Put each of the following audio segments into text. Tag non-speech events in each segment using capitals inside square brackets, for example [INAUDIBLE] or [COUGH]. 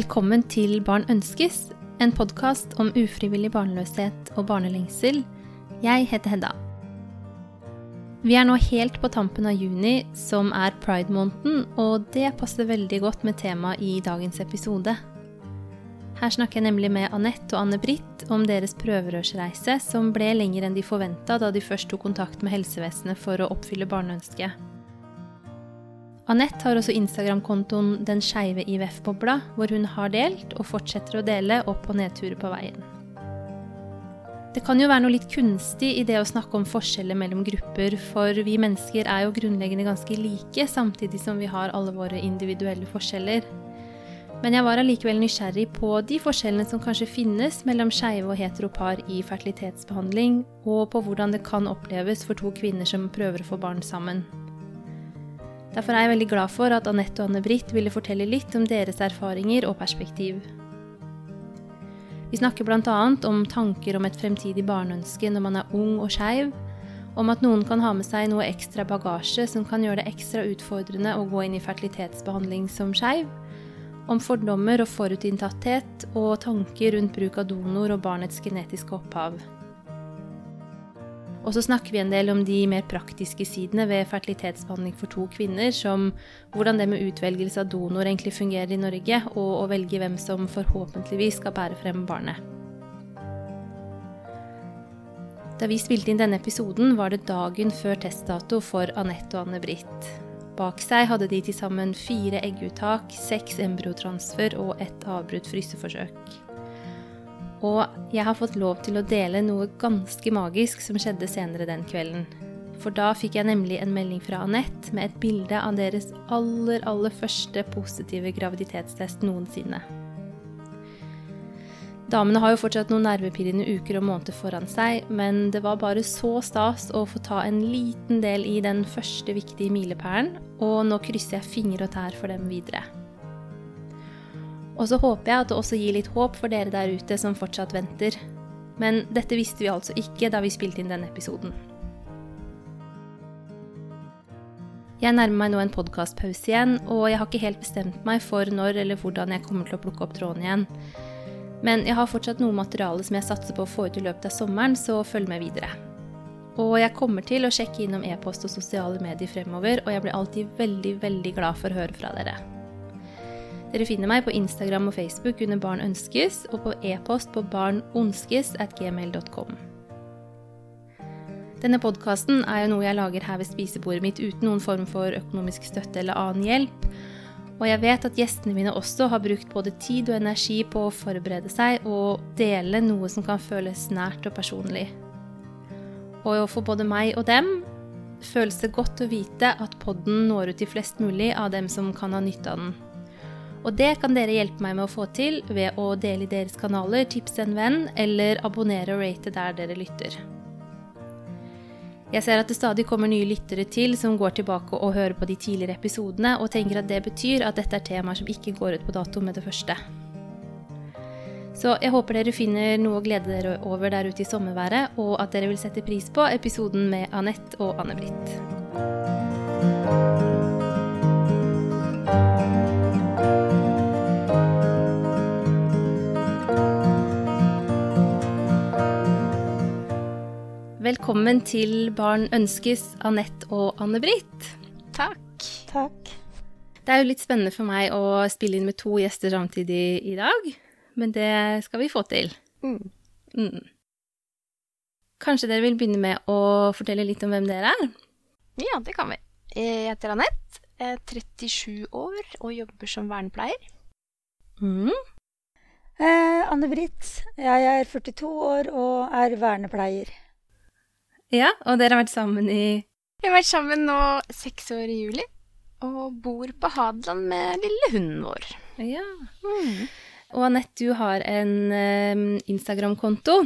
Velkommen til Barn ønskes, en podkast om ufrivillig barnløshet og barnelengsel. Jeg heter Hedda. Vi er nå helt på tampen av juni, som er pride-måneden, og det passer veldig godt med temaet i dagens episode. Her snakker jeg nemlig med Anette og Anne-Britt om deres prøverørsreise, som ble lenger enn de forventa da de først tok kontakt med helsevesenet for å oppfylle barneønsket. Anette har også Instagram-kontoen Den skeive IVF-bobla, hvor hun har delt og fortsetter å dele opp- og nedturer på veien. Det kan jo være noe litt kunstig i det å snakke om forskjeller mellom grupper, for vi mennesker er jo grunnleggende ganske like, samtidig som vi har alle våre individuelle forskjeller. Men jeg var allikevel nysgjerrig på de forskjellene som kanskje finnes mellom skeive og heteropar i fertilitetsbehandling, og på hvordan det kan oppleves for to kvinner som prøver å få barn sammen. Derfor er jeg veldig glad for at Anette og Anne-Britt ville fortelle litt om deres erfaringer og perspektiv. Vi snakker bl.a. om tanker om et fremtidig barneønske når man er ung og skeiv, om at noen kan ha med seg noe ekstra bagasje som kan gjøre det ekstra utfordrende å gå inn i fertilitetsbehandling som skeiv, om fordommer og forutinntatthet og tanker rundt bruk av donor og barnets genetiske opphav. Og så snakker vi en del om de mer praktiske sidene ved fertilitetsbehandling for to kvinner, som hvordan det med utvelgelse av donor egentlig fungerer i Norge, og å velge hvem som forhåpentligvis skal bære frem barnet. Da vi spilte inn denne episoden, var det dagen før testdato for Anette og Anne-Britt. Bak seg hadde de til sammen fire egguttak, seks embryotransfer og ett avbrutt fryseforsøk. Og jeg har fått lov til å dele noe ganske magisk som skjedde senere den kvelden. For da fikk jeg nemlig en melding fra Anette med et bilde av deres aller, aller første positive graviditetstest noensinne. Damene har jo fortsatt noen nervepirrende uker og måneder foran seg, men det var bare så stas å få ta en liten del i den første viktige milepælen, og nå krysser jeg fingre og tær for dem videre. Og så håper jeg at det også gir litt håp for dere der ute som fortsatt venter. Men dette visste vi altså ikke da vi spilte inn denne episoden. Jeg nærmer meg nå en podkastpause igjen, og jeg har ikke helt bestemt meg for når eller hvordan jeg kommer til å plukke opp tråden igjen. Men jeg har fortsatt noe materiale som jeg satser på å få ut i løpet av sommeren, så følg med videre. Og jeg kommer til å sjekke innom e-post og sosiale medier fremover, og jeg blir alltid veldig, veldig glad for å høre fra dere. Dere finner meg på Instagram og Facebook under Barn ønskes, og på e-post på barnonskes.gmail.com. Denne podkasten er jo noe jeg lager her ved spisebordet mitt uten noen form for økonomisk støtte eller annen hjelp. Og jeg vet at gjestene mine også har brukt både tid og energi på å forberede seg og dele noe som kan føles nært og personlig. Og for både meg og dem føles det godt å vite at podden når ut til flest mulig av dem som kan ha nytte av den. Og det kan dere hjelpe meg med å få til ved å dele i deres kanaler, tipse en venn, eller abonnere og rate der dere lytter. Jeg ser at det stadig kommer nye lyttere til som går tilbake og hører på de tidligere episodene, og tenker at det betyr at dette er temaer som ikke går ut på dato med det første. Så jeg håper dere finner noe å glede dere over der ute i sommerværet, og at dere vil sette pris på episoden med Anette og Anne-Britt. Velkommen til Barn ønskes, Anette og Anne-Britt. Takk. Takk. Det er jo litt spennende for meg å spille inn med to gjester samtidig i dag, men det skal vi få til. Mm. Mm. Kanskje dere vil begynne med å fortelle litt om hvem dere er? Ja, det kan vi. Jeg heter Anette, er 37 år og jobber som vernepleier. Mm. Eh, Anne-Britt, jeg er 42 år og er vernepleier. Ja, og dere har vært sammen i Vi har vært sammen nå seks år i juli, og bor på Hadeland med lille hunden vår. Ja. Mm. Og Anette, du har en um, Instagram-konto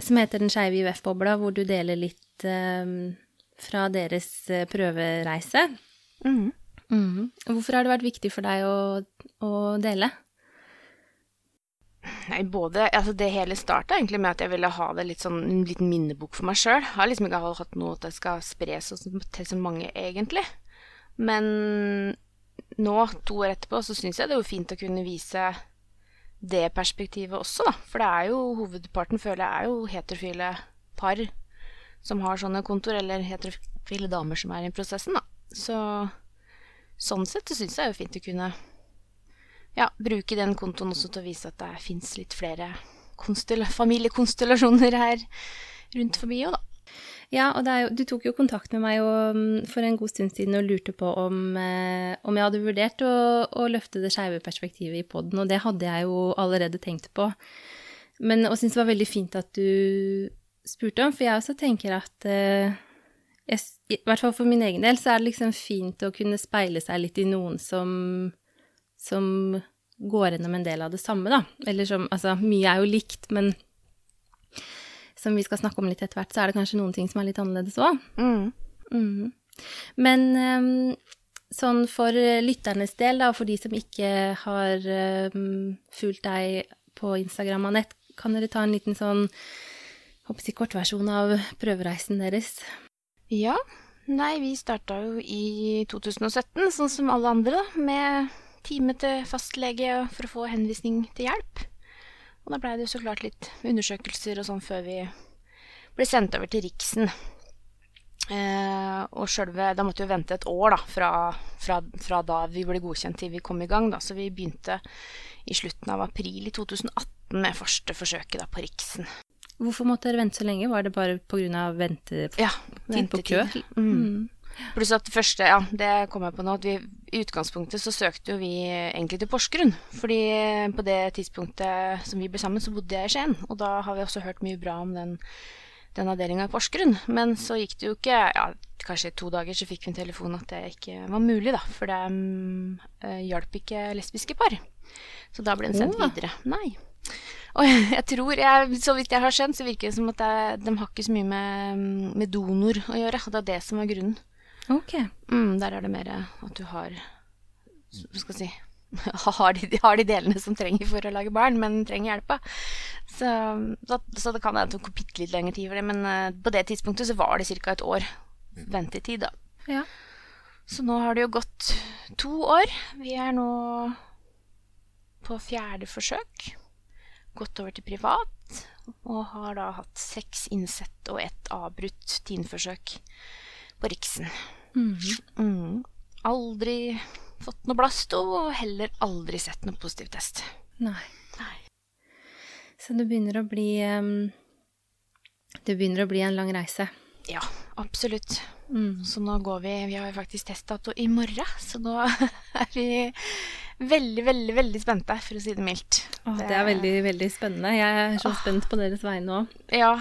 som heter Den skeive IUF-bobla, hvor du deler litt um, fra deres uh, prøvereise. Mm. Mm. Hvorfor har det vært viktig for deg å, å dele? Nei, både Altså, det hele starta egentlig med at jeg ville ha det litt sånn en liten minnebok for meg sjøl. Har liksom ikke hatt noe at det skal spres til så mange, egentlig. Men nå, to år etterpå, så syns jeg det er jo fint å kunne vise det perspektivet også, da. For det er jo hovedparten, føler jeg, er jo heterofile par som har sånne kontor, eller heterofile damer som er i prosessen, da. Så sånn sett så syns jeg det er jo fint å kunne ja, bruke den kontoen også til å vise at det fins litt flere familiekonstellasjoner her rundt forbi òg, da. Ja, og jo, du tok jo kontakt med meg og, mm, for en god stund siden og lurte på om, eh, om jeg hadde vurdert å, å løfte det skeive perspektivet i poden, og det hadde jeg jo allerede tenkt på. Men og syns det var veldig fint at du spurte om, for jeg også tenker at eh, jeg, I hvert fall for min egen del så er det liksom fint å kunne speile seg litt i noen som, som går gjennom en del av det samme, da. Eller som Altså, mye er jo likt, men som vi skal snakke om litt etter hvert, så er det kanskje noen ting som er litt annerledes òg. Mm. Mm. Men um, sånn for lytternes del, da, for de som ikke har um, fulgt deg på Instagram, Anette, kan dere ta en liten sånn håper jeg, kortversjon av prøvereisen deres? Ja. Nei, vi starta jo i 2017, sånn som alle andre, da, med time til fastlege for å få henvisning til hjelp. Og da blei det jo så klart litt undersøkelser og sånn før vi ble sendt over til Riksen. Eh, og sjølve Da måtte vi vente et år da, fra, fra, fra, da vi ble godkjent til vi kom i gang. Da. Så vi begynte i slutten av april i 2018 med første forsøket da, på Riksen. Hvorfor måtte dere vente så lenge? Var det bare pga. vente, ja, vente på kø? Mm. Mm. Pluss at det første, ja, det kom jeg på nå, at vi i utgangspunktet så søkte jo vi egentlig til Porsgrunn. Fordi på det tidspunktet som vi ble sammen, så bodde jeg i Skien. Og da har vi også hørt mye bra om den, den avdelinga i Porsgrunn. Men så gikk det jo ikke ja, Kanskje i to dager så fikk vi en telefon at det ikke var mulig, da. For det um, hjalp ikke lesbiske par. Så da ble den sendt oh. videre. Nei. Og jeg tror, jeg, Så vidt jeg har skjønt, så virker det som at jeg, de har ikke så mye med, med donor å gjøre. Det er det som var grunnen. Ok. Mm, der er det mer at du har skal si [LAUGHS] har de, har de, delene som trenger for å lage barn, men trenger hjelpa. Så, så, så det kan være at det tok bitte litt lengre tid for det, men uh, på det tidspunktet så var det ca. et år ventetid, da. Ja. Så nå har det jo gått to år. Vi er nå på fjerde forsøk. Gått over til privat. Og har da hatt seks innsett og ett avbrutt tiendeforsøk på Riksen. Mm. Mm. Aldri fått noe blasto, og heller aldri sett noe positiv test. Nei. Nei. Så det begynner å bli um, Det begynner å bli en lang reise. Ja, absolutt. Mm. Så nå går vi Vi har faktisk testdato i morgen, så nå [LAUGHS] er vi veldig, veldig veldig spente, for å si det mildt. Åh, det, det er veldig, veldig spennende. Jeg er så Åh. spent på deres vegne òg. Ja.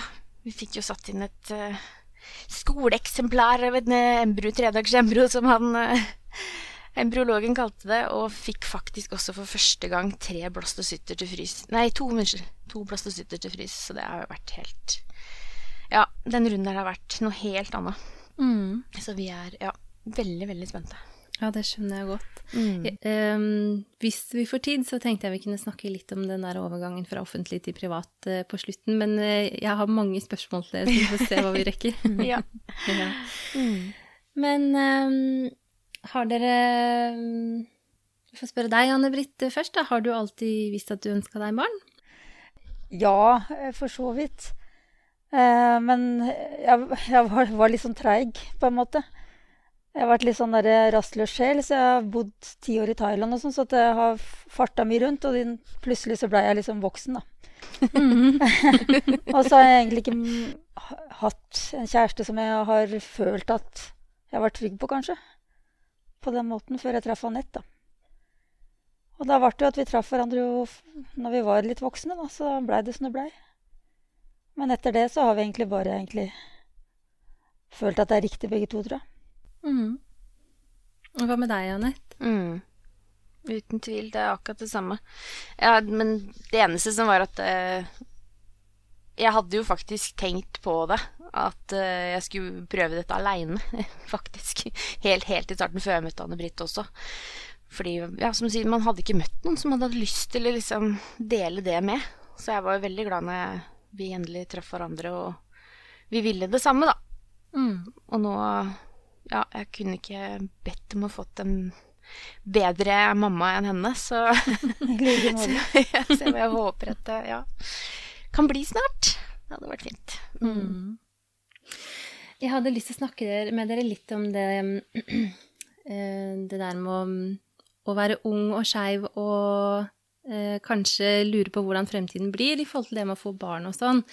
Vi fikk jo satt inn et uh, skoleeksemplar av en embru, embro, tredagers som han eh, embryologen kalte det, og fikk faktisk også for første gang tre blastocytter til frys. Nei, to, unnskyld. To blastocytter til frys, så det har jo vært helt Ja, den runden der har vært noe helt annet. Mm. Så vi er ja, veldig, veldig spente. Ja, det skjønner jeg godt. Mm. Um, hvis vi får tid, så tenkte jeg vi kunne snakke litt om den der overgangen fra offentlig til privat uh, på slutten. Men uh, jeg har mange spørsmål til dere, så vi får se hva vi rekker. [LAUGHS] ja. [LAUGHS] ja. Mm. Men um, har dere um, Jeg får spørre deg, Anne Britt, først. Da. Har du alltid visst at du ønska deg barn? Ja, eh, for så vidt. Uh, men jeg, jeg var, var, litt sånn treig, på en måte. Jeg har vært litt sånn rastløs sjel, så jeg har bodd ti år i Thailand og sånn, så jeg har farta mye rundt, og plutselig så blei jeg liksom voksen, da. Mm. [LAUGHS] og så har jeg egentlig ikke hatt en kjæreste som jeg har følt at jeg har vært trygg på, kanskje. På den måten, før jeg traff Anette, da. Og da ble det jo at vi traff hverandre jo når vi var litt voksne, da, så blei det som det blei. Men etter det så har vi egentlig bare egentlig følt at det er riktig, begge to, tror jeg. Mm. Hva med deg, Anette? Mm. Uten tvil. Det er akkurat det samme. Ja, men det eneste som var at uh, Jeg hadde jo faktisk tenkt på det. At uh, jeg skulle prøve dette aleine, [LAUGHS] faktisk. Helt, helt i starten, før jeg møtte Anne-Britt også. Fordi, ja, som sier, man hadde ikke møtt noen som hadde lyst til å liksom dele det med. Så jeg var jo veldig glad når vi endelig traff hverandre, og vi ville det samme, da. Mm. Og nå ja, jeg kunne ikke bedt om å fått en bedre mamma enn henne, så, [LAUGHS] [LAUGHS] så, [LAUGHS] ja, så jeg håper at det ja, kan bli snart. Det hadde vært fint. Mm. Jeg hadde lyst til å snakke med dere litt om det, [CLEARS THROAT] eh, det der med å, å være ung og skeiv og eh, kanskje lure på hvordan fremtiden blir i forhold til det med å få barn og sånn.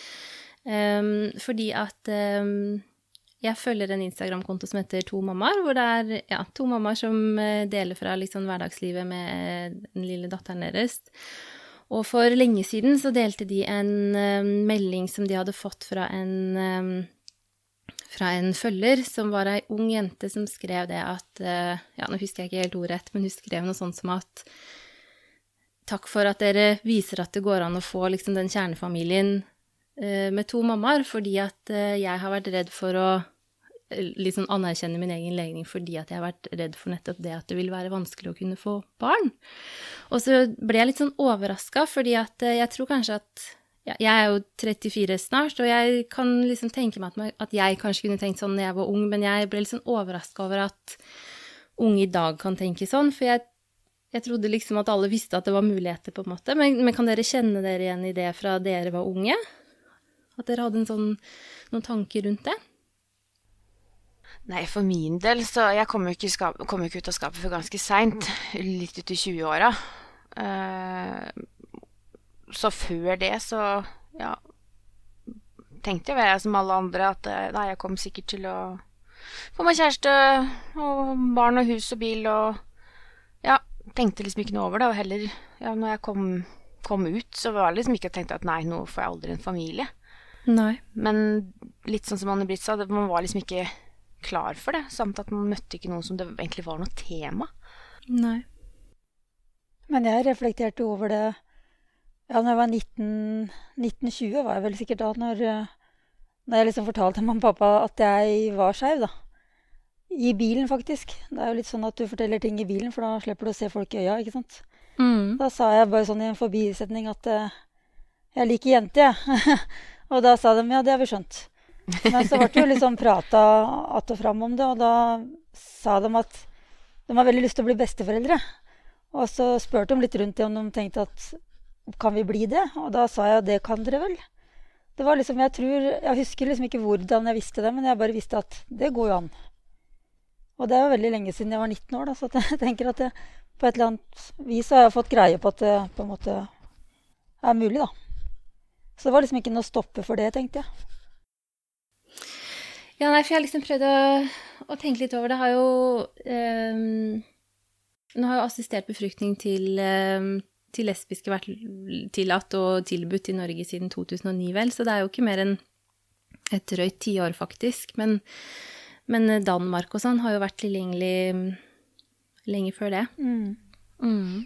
Um, fordi at um, jeg følger en Instagram-konto som heter To mammaer, hvor det er ja, to mammaer som eh, deler fra liksom hverdagslivet med den lille datteren deres. Og for lenge siden så delte de en um, melding som de hadde fått fra en um, fra en følger, som var ei ung jente som skrev det at uh, Ja, nå husker jeg ikke helt ordrett, men hun skrev noe sånt som at Takk for at dere viser at det går an å få liksom den kjernefamilien med to mammaer, fordi at jeg har vært redd for å liksom anerkjenne min egen legning fordi at jeg har vært redd for nettopp det at det vil være vanskelig å kunne få barn. Og så ble jeg litt sånn overraska, fordi at jeg tror kanskje at ja, jeg er jo 34 snart, og jeg kan liksom tenke meg at, at jeg kanskje kunne tenkt sånn da jeg var ung, men jeg ble litt sånn overraska over at unge i dag kan tenke sånn, for jeg, jeg, trodde liksom at alle visste at det var muligheter, på en måte. Men, men, kan dere kjenne dere igjen i det fra dere var unge? At dere hadde sånn, noen tanker rundt det? Nei, for min del så Jeg kom jo ikke, kom jo ikke ut av skapet før ganske seint. Litt ut i 20-åra. Uh, så før det så ja, tenkte jo jeg som alle andre at eh, nei, jeg kom sikkert til å få meg kjæreste og barn og hus og bil og Ja, tenkte liksom ikke noe over det. Og heller, ja, når jeg kom, kom ut, så var det liksom ikke tenkt at nei, nå får jeg aldri en familie. Nei. Men litt sånn som Anne-Britt sa, man var liksom ikke klar for det. Samt at man møtte ikke noen som det egentlig var noe tema. Nei. Men jeg reflekterte over det ja, når jeg var 19, 1920, var jeg vel sikkert da, når, eh, når jeg liksom fortalte mamma og pappa at jeg var skeiv, da. I bilen, faktisk. Det er jo litt sånn at du forteller ting i bilen, for da slipper du å se folk i øya, ikke sant. Mm. Da sa jeg bare sånn i en forbisetning at uh, jeg liker jenter, jeg. [LAUGHS] og da sa de ja, det har vi skjønt. Men så ble det jo liksom prata att og fram om det, og da sa de at de har veldig lyst til å bli besteforeldre. Og så spurte de litt rundt det om de tenkte at kan vi bli det? Og da sa jeg at det kan dere vel. Det var liksom, Jeg tror, jeg husker liksom ikke hvordan jeg visste det, men jeg bare visste at det går jo an. Og det er jo veldig lenge siden jeg var 19 år, da, så jeg tenker at det, på et eller annet vis har jeg fått greie på at det på en måte er mulig, da. Så det var liksom ikke noe stoppe for det, tenkte jeg. Ja, nei, for jeg har liksom prøvd å, å tenke litt over det. Har jo um, Nå har jo assistert befruktning til um, til lesbiske vært tillatt og tilbudt i Norge siden 2009, vel, så det er jo ikke mer enn et drøyt tiår, faktisk. Men, men, Danmark og sånn har jo vært tilgjengelig lenge før det. Mm. Mm.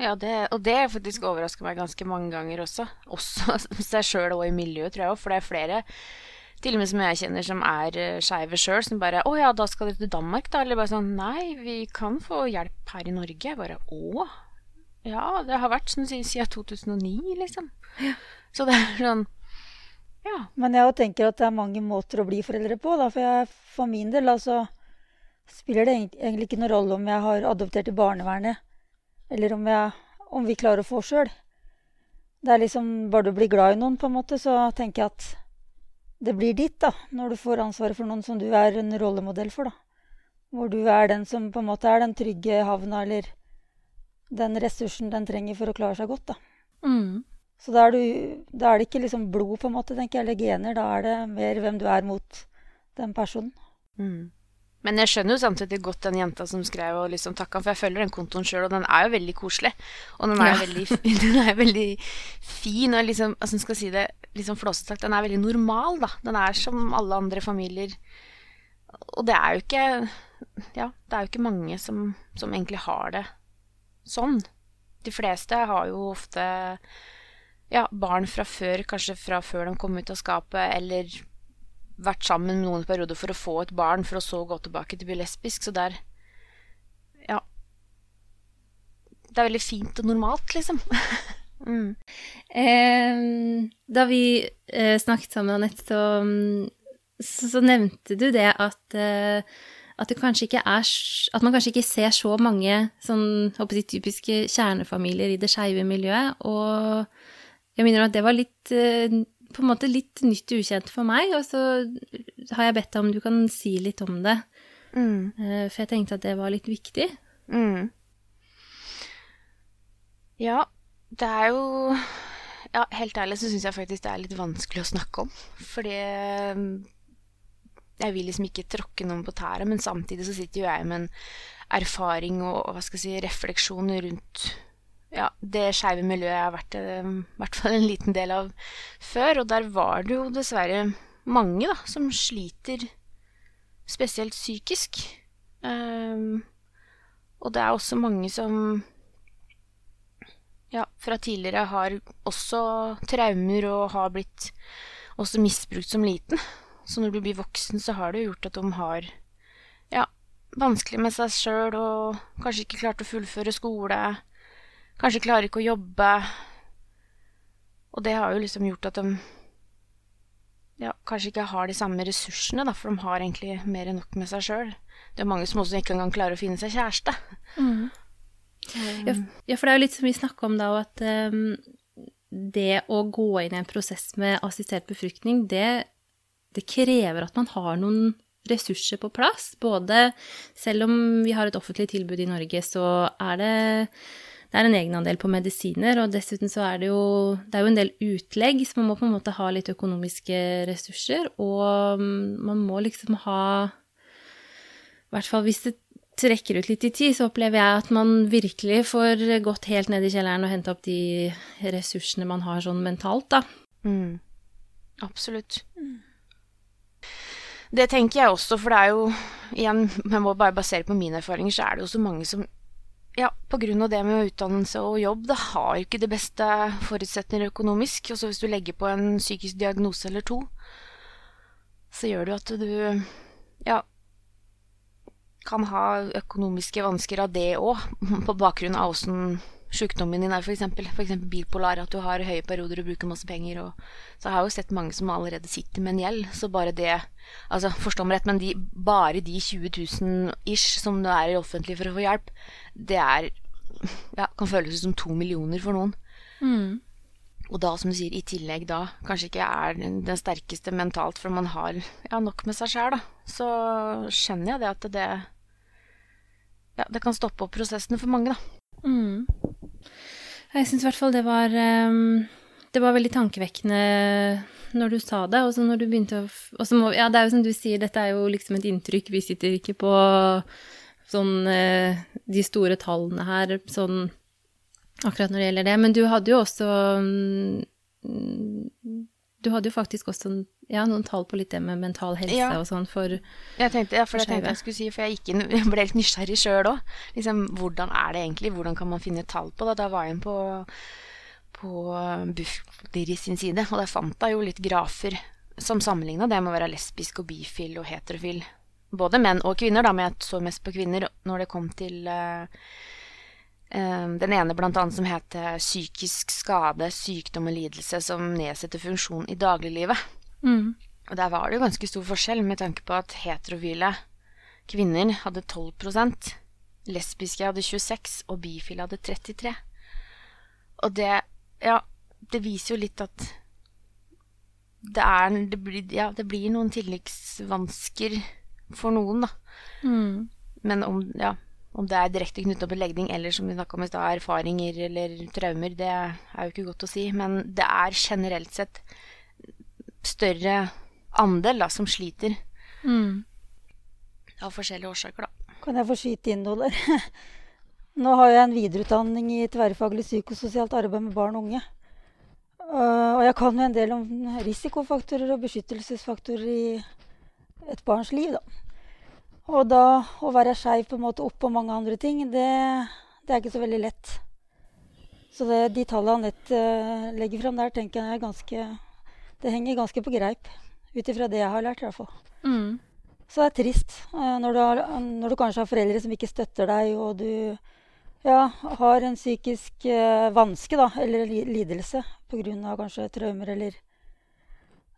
Ja, det, og det faktisk overrasker meg ganske mange ganger også. Også [LAUGHS] seg sjøl og i miljøet, tror jeg òg, for det er flere til og med som jeg kjenner som er uh, skeive sjøl, som bare 'Å ja, da skal dere til Danmark', da? Eller bare sånn 'Nei, vi kan få hjelp her i Norge'. Jeg bare 'Å'? Ja, det har vært sånn siden 2009, liksom. Ja. Så det er sånn Ja. Men jeg tenker at det er mange måter å bli foreldre på, da. For, jeg, for min del, altså spiller det egentlig ikke noen rolle om jeg har adoptert i barnevernet, eller om, jeg, om vi klarer å få sjøl. Det er liksom Bare du blir glad i noen, på en måte, så tenker jeg at det blir ditt, da. Når du får ansvaret for noen som du er en rollemodell for, da. Hvor du er den som på en måte er den trygge havna, eller den ressursen den trenger for å klare seg godt. Da. Mm. Så da er, du, da er, det ikke liksom blod, på en måte, tenker jeg, eller gener. Da er det mer hvem du er mot den personen. Mm. Men jeg skjønner jo samtidig godt den jenta som skrev og liksom takka, for jeg følger den kontoen sjøl, og den er jo veldig koselig. Og den er, ja. veldig, [LAUGHS] den er veldig fin, og liksom, altså skal jeg si det liksom flåsete sagt, den er veldig normal, da. Den er som alle andre familier. Og det er jo ikke Ja, det er jo ikke mange som, som egentlig har det sånn. De fleste har jo ofte ja, barn fra før, kanskje fra før de kom ut av skapet, eller vært sammen med noen perioder for å få et barn, for å så gå tilbake til å bli lesbisk. Så det er Ja. Det er veldig fint og normalt, liksom. [LAUGHS] mm. eh, da vi eh, snakket sammen, Anette, så, så, så, nevnte du det at eh, at, det er, at man kanskje ikke ser så mange sånn, jeg, typiske kjernefamilier i det skeive miljøet. Og jeg minner at det var litt eh, på en måte litt nytt og ukjent for meg, og så har jeg bedt deg om du kan si litt om det. Mm. Eh, for jeg tenkte at det var litt viktig. Mm. Ja, det er jo Ja, helt ærlig så syns jeg faktisk det er litt vanskelig å snakke om. Fordi jeg vil liksom ikke tråkke noen på tæra, men samtidig så sitter jo jeg med en erfaring og, hva skal jeg si, refleksjon rundt ja, det skeive miljøet jeg har vært eh, i hvert fall en liten del av før. Og der var det jo dessverre mange da, som sliter spesielt psykisk. Um, og det er også mange som ja, fra tidligere har også traumer og har blitt også misbrukt som liten. Så når du blir voksen, så har det jo gjort at de har ja, vanskelig med seg sjøl og kanskje ikke klart å fullføre skole. Kanskje klarer ikke å jobbe. Og det har jo liksom gjort at de ja, kanskje ikke har de samme ressursene, da, for de har egentlig mer enn nok med seg sjøl. Det er mange som også ikke engang klarer å finne seg kjæreste. Mm. Ja, for det er jo litt som vi snakka om da, at um, det å gå inn i en prosess med assistert befruktning, det det krever at man har noen ressurser på plass. Både selv om vi har et offentlig tilbud i Norge, så er det, det er en egenandel på medisiner. Og dessuten så er det jo det er jo en del utlegg, så man må på en måte ha litt økonomiske ressurser. Og man må liksom ha I hvert fall hvis det trekker ut litt i tid, så opplever jeg at man virkelig får gått helt ned i kjelleren og hente opp de ressursene man har sånn mentalt, da. Mm. Absolutt. Mm. Det tenker jeg også, for det er jo Igjen, jeg må bare basere på mine erfaringer, så er det jo så mange som ja, på grunn av det med utdannelse og jobb, det har ikke det beste forutsetninger økonomisk. Og så hvis du legger på en psykisk diagnose eller to, så gjør det jo at du ja, kan ha økonomiske vansker av det òg, [LAUGHS] på bakgrunn av åssen sykdommen din er, f.eks. F.eks. bipolar, at du har høye perioder og bruker masse penger. Og, så jeg har jo sett mange som allerede sitter med en gjeld. Så bare det Altså, forstå meg rett, men de, bare de 20 000 ish som du er i offentlig for å få hjelp, det er Ja, kan føles som to millioner for noen. Mm. Og da, som du sier, i tillegg da kanskje ikke er den sterkeste mentalt, for man har ja, nok med seg sjæl, da. Så skjønner jeg det at det Ja, det kan stoppe opp prosessene for mange, da. Mm. Jeg syns i hvert fall det var um, Det var veldig tankevekkende når du sa det, og så når du begynte å må, Ja, det er jo som du sier, dette er jo liksom et inntrykk. Vi sitter ikke på sånn uh, de store tallene her, sånn akkurat når det gjelder det. Men du hadde jo også um, Du hadde jo faktisk også ja, noen tall på litt det med mental helse ja. og sånn for jeg tenkte, Ja, for det tenkte jeg skulle si, for jeg, inn, [LAUGHS] jeg ble helt nysgjerrig sjøl òg. Liksom, hvordan er det egentlig? Hvordan kan man finne tall på det? Da var jeg på, på Bufdir sin side, og der fant jeg jo litt grafer som sammenligna det med å være lesbisk og bifil og heterofil. Både menn og kvinner, da, men jeg så mest på kvinner når det kom til uh, den ene blant annet som het psykisk skade, sykdom og lidelse som nedsetter funksjon i dagliglivet. Mm. Og der var det jo ganske stor forskjell med tanke på at heterofile kvinner hadde 12% lesbiske hadde 26 og bifile hadde 33. Og det Ja, det viser jo litt at det er Det blir, ja, det blir noen tilleggsvansker for noen, da. Mm. Men om, ja, om det er direkte knyttet opp til legning eller som vi om i stad, erfaringer eller traumer, det er jo ikke godt å si. Men det er generelt sett større andel da, som sliter. Mm. Av forskjellige årsaker, da. Kan jeg få skyte inn noe der? [LAUGHS] Nå har jeg en videreutdanning i tverrfaglig psykososialt arbeid med barn og unge. Uh, og jeg kan jo en del om risikofaktorer og beskyttelsesfaktorer i et barns liv, da. Og da å være skeiv på en måte oppå mange andre ting, det, det, er ikke så veldig lett. Så det, de tallene Anette uh, legger fram der, tenker jeg er ganske det henger ganske på greip. Ut ifra det jeg har lært, i hvert fall. Mm. Så det er trist eh, når du, har, når du, kanskje har foreldre som ikke støtter deg, og du ja, har en psykisk eh, vanske da, eller lidelse pga. kanskje traumer eller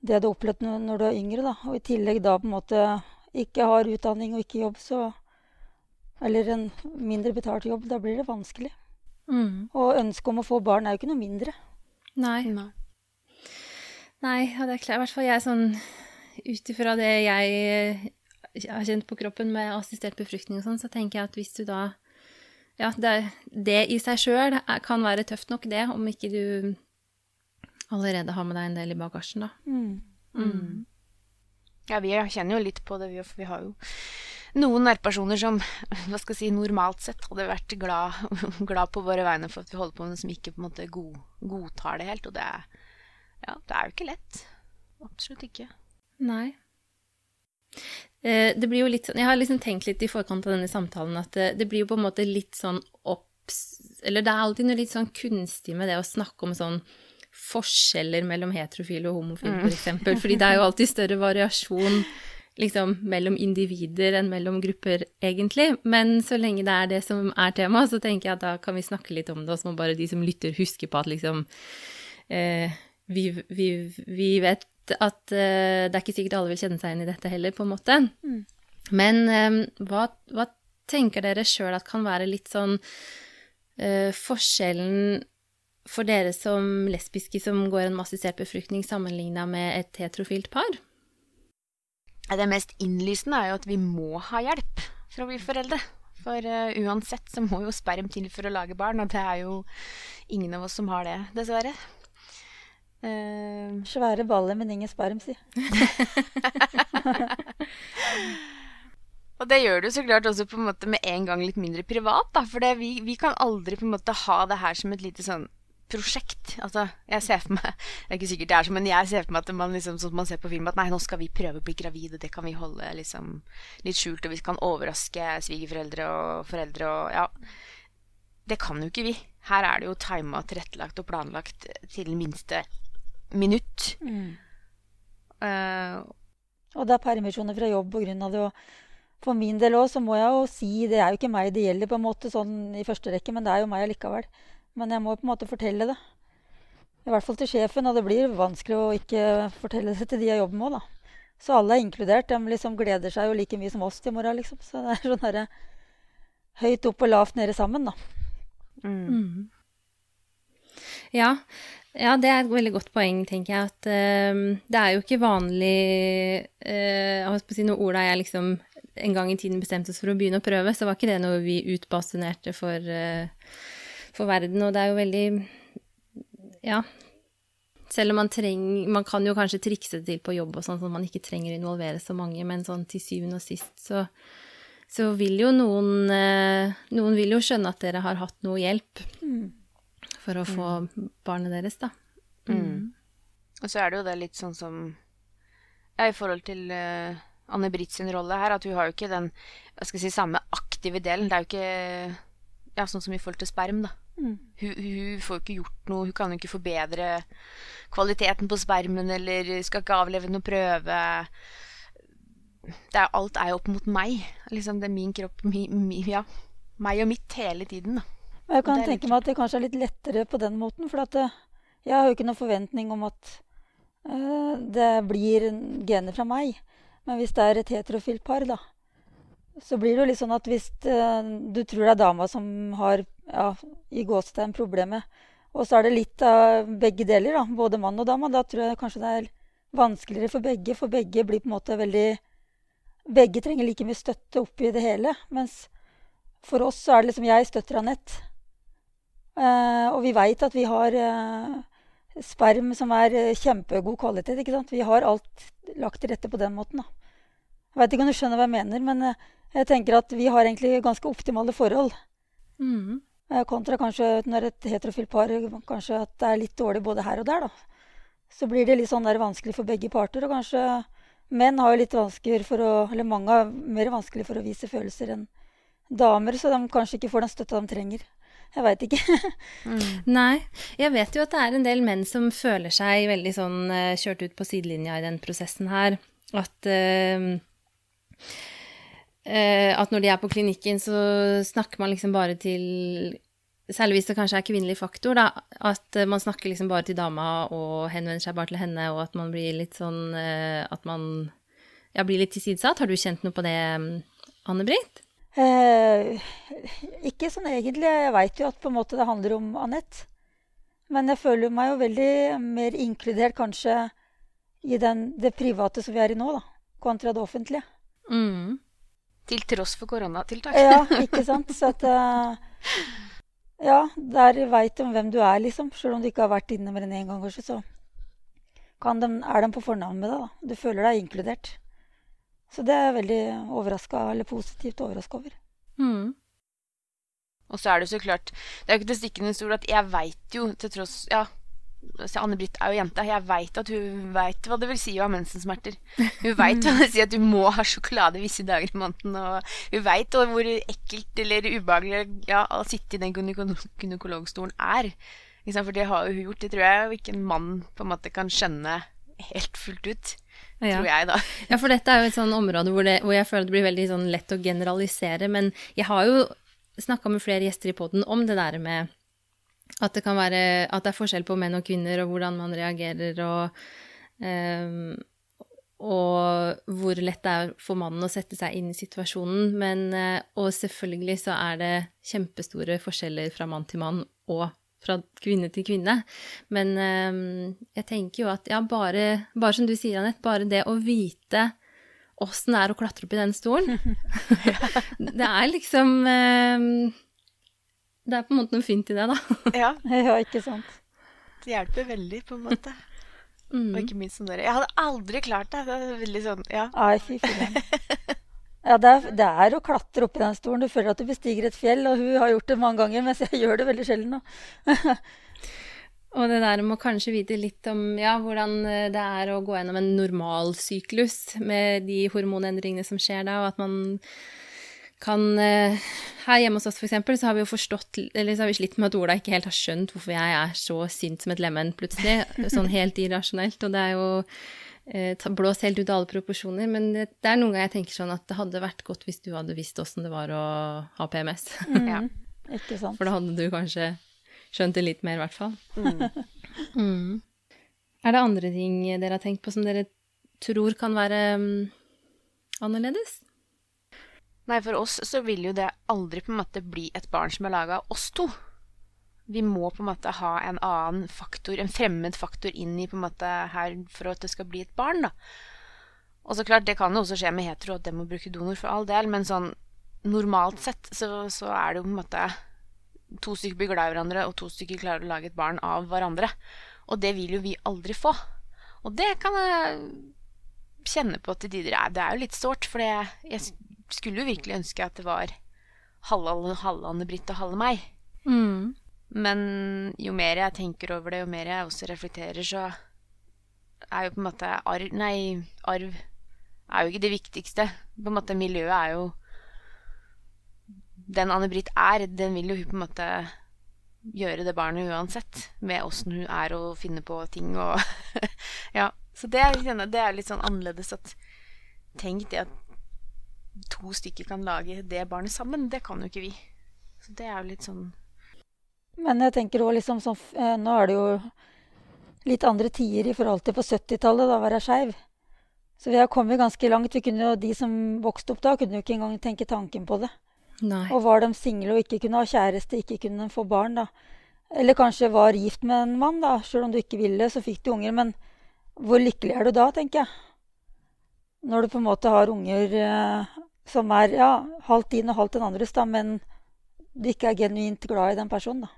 det du har opplevd når, du er yngre. Da. Og i tillegg da på en måte ikke har utdanning og ikke jobb, så Eller en mindre betalt jobb, da blir det vanskelig. Mm. Og ønsket om å få barn er jo ikke noe mindre. Nei. Nei. Nei, ja, det er klart. I hvert fall jeg sånn Ut ifra det jeg eh, har kjent på kroppen med assistert befruktning og sånn, så tenker jeg at hvis du da Ja, det, det i seg sjøl kan være tøft nok, det, om ikke du allerede har med deg en del i bagasjen, da. Mm. Mm. Ja, vi kjenner jo litt på det, for vi har jo noen nærpersoner som [LAUGHS] hva skal jeg si, normalt sett hadde vært glad, [LAUGHS] glad på våre vegne for at vi holder på med som ikke på en måte god, godtar det helt. Og det er, ja, det er jo ikke lett. Absolutt ikke. Nei. Eh, det blir jo litt sånn Jeg har liksom tenkt litt i forkant av denne samtalen at det, det blir jo på en måte litt sånn opps... Eller det er alltid noe litt sånn kunstig med det å snakke om sånn forskjeller mellom heterofile og homofile, for eksempel. Fordi det er jo alltid større variasjon liksom mellom individer enn mellom grupper, egentlig. Men så lenge det er det som er tema, så tenker jeg at da kan vi snakke litt om det, og så må bare de som lytter, huske på at liksom eh, vi, vi, vi vet at eh, det er ikke sikkert alle vil kjenne seg igjen i dette heller, på en måte. Men eh, hva, hva tenker dere sjøl at kan være litt sånn eh, forskjellen for dere som lesbiske som går en massisert befruktning, sammenligna med et heterofilt par? Det mest innlysende er jo at vi må ha hjelp for å bli foreldre. For uh, uansett så må jo sperm til for å lage barn, og det er jo ingen av oss som har det, dessverre. Uh, Svære baller, men ingen sperm, si. [LAUGHS] Og det gjør det jo så klart også på en måte med en gang litt mindre privat, da. For det, vi, vi kan aldri på en måte ha det her som et lite sånn prosjekt. Altså, jeg ser for meg Det er ikke sikkert det er sånn, men jeg ser for meg at man liksom, sånn som man ser på film, at nei, nå skal vi prøve å bli gravid, og det kan vi holde liksom litt skjult, og vi kan overraske svigerforeldre og foreldre og ja. Det kan jo ikke vi. Her er det jo tima, tilrettelagt og planlagt til minste minutt. Eh, Og det er permisjoner fra jobb av det. Og for min del òg, så må jeg jo si Det er jo ikke meg det gjelder på en måte sånn i første rekke, men det er jo meg allikevel. Men jeg må på en måte fortelle det. I hvert fall til sjefen, og det blir vanskelig å ikke fortelle det til de jeg jobber med òg, da. Så alle er inkludert. De liksom gleder seg jo like mye som oss til i morgen, liksom. Så det er sånn herre høyt opp og lavt nede sammen, da. Mm. Ja. ja, det er et veldig godt poeng, tenker jeg. At uh, det er jo ikke vanlig uh, si når Ola og jeg liksom en gang i tiden bestemte oss for å begynne å prøve, så var ikke det noe vi utbasunerte for, eh, for verden. Og det er jo veldig Ja. Selv om man trenger Man kan jo kanskje trikse det til på jobb og sånn, sånn at man ikke trenger å involvere så mange, men sånn til syvende og sist så så vil jo noen eh, Noen vil jo skjønne at dere har hatt noe hjelp for å få barnet deres, da. Mm. Og så er det jo det litt sånn som ja, I forhold til uh, Anne-Britt sin rolle her, at hun har jo ikke den hva skal jeg si, samme aktive delen. Det er jo ikke ja, sånn som i forhold til sperm, da. Mm. Hun, hun får ikke gjort noe, hun kan jo ikke forbedre kvaliteten på spermen, eller skal ikke avleve noen prøve. Det er, alt er jo opp mot meg. Liksom det er min kropp, mi, mi, ja. Meg og mitt hele tiden, da. Jeg kan tenke meg at det kanskje er litt lettere på den måten. For at eh, jeg har jo ikke noen forventning om at eh, det blir gener fra meg. Men hvis det er et heterofilt par, da, så blir det jo litt sånn at hvis eh, du tror det er dama som har ja, i gåstegn problemet, og så er det litt av begge deler, da, både mann og dama, da tror jeg kanskje det er vanskeligere for begge. For begge blir på en måte veldig Begge trenger like mye støtte oppi det hele. Mens for oss så er det liksom jeg støtter Anette. Eh, og vi veit at vi har eh, sperm som er eh, kjempegod kvalitet. ikke sant? Vi har alt lagt til rette på den måten. da. Jeg veit ikke om du skjønner hva jeg mener, men eh, jeg tenker at vi har egentlig ganske optimale forhold. Mm. Eh, kontra kanskje når et heterofilt par kanskje at det er litt dårlig både her og der. da. Så blir det litt sånn der vanskelig for begge parter. Og kanskje menn har jo litt vanskeligere for å Eller mange har mer vanskelig for å vise følelser enn damer, så de kanskje ikke får den støtta de trenger. Jeg veit ikke. [LAUGHS] Nei. Jeg vet jo at det er en del menn som føler seg veldig sånn eh, kjørt ut på sidelinja i den prosessen her. At eh, At når de er på klinikken, så snakker man liksom bare til Særlig hvis det kanskje er kvinnelig faktor, da. At eh, man snakker liksom bare til dama og henvender seg bare til henne, og at man blir litt sånn eh, At man ja, blir litt tilsidesatt. Har du kjent noe på det, Anne-Britt? Eh, ikke sånn egentlig. Jeg veit jo at på en måte det handler om Anette. Men jeg føler meg jo veldig mer inkludert kanskje i den, det private som vi er i nå, da, kontra det offentlige. Mm. Til tross for koronatiltak. Ja, [LAUGHS] ikke sant. Så at uh, Ja, der veit de hvem du er, liksom. Selv om du ikke har vært inne med den én gang, kanskje, så de, er de på fornavn med deg. da. Du føler deg inkludert. Så det er jeg veldig overraska, eller positivt overraska over. Mm. Og så er det så klart Det er jo ikke til stikkende stol at jeg veit jo, til tross Ja, Anne-Britt er jo jente. Jeg veit at hun veit hva det vil si å ha mensensmerter. Hun veit hva det vil si at du må ha sjokolade visse dager i måneden. Og hun veit hvor ekkelt eller ubehagelig ja, å sitte i den gynekologstolen er. For det har jo hun gjort. Det tror jeg ikke en mann på en måte kan skjønne helt fullt ut. Ja. Tror jeg, da. Ja, for dette er jo et sånn område hvor, det, hvor jeg føler det blir veldig sånn lett å generalisere. Men jeg har jo snakka med flere gjester i poden om det der med at det kan være at det er forskjell på menn og kvinner, og hvordan man reagerer, og, um, og hvor lett det er for mannen å sette seg inn i situasjonen. Men, uh, og selvfølgelig så er det kjempestore forskjeller fra mann til mann og fra kvinne til kvinne. Men um, jeg tenker jo at ja, bare, bare som du sier, Anette, bare det å vite åssen det er å klatre opp i den stolen. [LAUGHS] [LAUGHS] det er liksom um, Det er på en måte noe fint i det, da. [LAUGHS] ja. [LAUGHS] ja, ikke sant. Det hjelper veldig, på en måte. Mm. Og ikke minst som dere. Jeg hadde aldri klart det. Det er veldig sånn, ja. Ai, fy. Ja, det er, det er, å klatre opp i den stolen. Du føler at du bestiger et fjell, og hun har gjort det mange ganger, mens jeg gjør det veldig sjelden nå. [LAUGHS] Og det der med å kanskje vite litt om ja, hvordan eh, det er å gå gjennom en normalsyklus med de hormonendringene som skjer da, og at man kan eh, Her hjemme hos oss, for eksempel, så har vi jo forstått Eller så har vi slitt med at Ola ikke helt har skjønt hvorfor jeg er så sint som et lemen plutselig. [LAUGHS] Sånn helt irrasjonelt. Og det er jo blås helt ut av alle proporsjoner. Men det, er noen ganger jeg tenker sånn at det hadde vært godt hvis du hadde visst åssen det var å ha PMS. Mm, [LAUGHS] ja. Ikke sant. For da hadde du kanskje skjønt det litt mer, i hvert fall. Mm. [LAUGHS] mm. Er det andre ting dere har tenkt på som dere tror kan være um, annerledes? Nei, for oss så vil jo det aldri på en måte bli et barn som er laga av oss to. Vi må på en måte ha en annen faktor, en fremmed faktor inn i på en måte her for at det skal bli et barn, da. Og så klart, det kan jo også skje med hetero at de må bruke donor for all del, men sånn normalt sett så, så er det jo på en måte to stykker blir glad i hverandre, og to stykker klarer å lage et barn av hverandre. Og det vil jo vi aldri få. Og det kan jeg kjenne på til tider. Det er jo litt sårt, for jeg skulle jo virkelig ønske at det var halve, Anne-Britt og halve meg. Mm. Men jo mer jeg tenker over det, jo mer jeg også reflekterer, så er jo på en måte arv Nei, arv er jo ikke det viktigste. På en måte Miljøet er jo den Anne-Britt er, den vil jo hun på en måte gjøre det barnet uansett. Med åssen hun er å finne på ting og [LAUGHS] Ja. Så det er, det er, litt sånn annerledes at Tenk det at to stykker kan lage det barnet sammen. Det kan jo ikke vi. Så det er jo litt sånn Men jeg tenker òg liksom sånn Nå er det jo litt andre tider i forhold til på 70-tallet, da var jeg skeiv. Så vi har kommet ganske langt. Vi kunne jo, De som vokste opp da, kunne jo ikke engang tenke tanken på det. Nei. Og var de single og ikke kunne ha kjæreste, ikke kunne få barn, da. Eller kanskje var gift med en mann, da. Sjøl om du ikke ville, så fikk du unger. Men hvor lykkelig er du da, tenker jeg. Når du på en måte har unger eh, som er ja, halvt din og halvt den andres, da, men du ikke er genuint glad i den personen, da.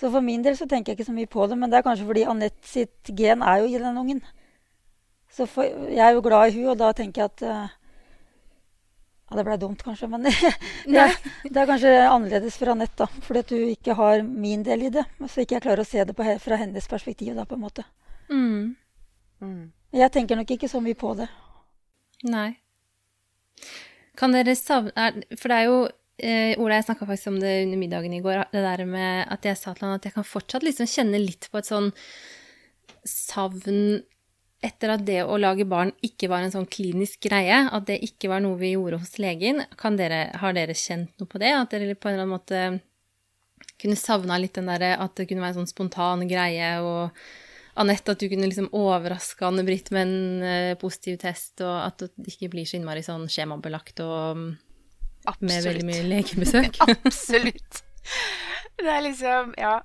Så for min del så tenker jeg ikke så mye på det, men det er kanskje fordi Anette sitt gen er jo i den ungen. Så for, jeg er jo glad i hun, og da tenker jeg at uh, ja, det ble dumt, kanskje, men [LAUGHS] det, det, er kanskje annerledes for Anette, da. Fordi at hun ikke har min del i det. Så ikke jeg klarer å se det på, fra hennes perspektiv, da, på en måte. Mm. Mm. Jeg tenker nok ikke så mye på det. Nei. Kan dere savne For det er jo eh, Ola, jeg snakka faktisk om det under middagen i går. Det der med at jeg sa til han at jeg kan fortsatt liksom kjenne litt på et sånn savn etter at det å lage barn ikke var en sånn klinisk greie, at det ikke var noe vi gjorde hos legen, dere, har dere kjent noe på det? At dere på en eller annen måte kunne savna litt den derre at det kunne være en sånn spontan greie, og Anette, at du kunne liksom overraske Anne-Britt med en uh, positiv test, og at det ikke blir så innmari sånn skjemabelagt og Absolutt. med veldig mye legebesøk. [LAUGHS] Absolutt. Det er liksom Ja.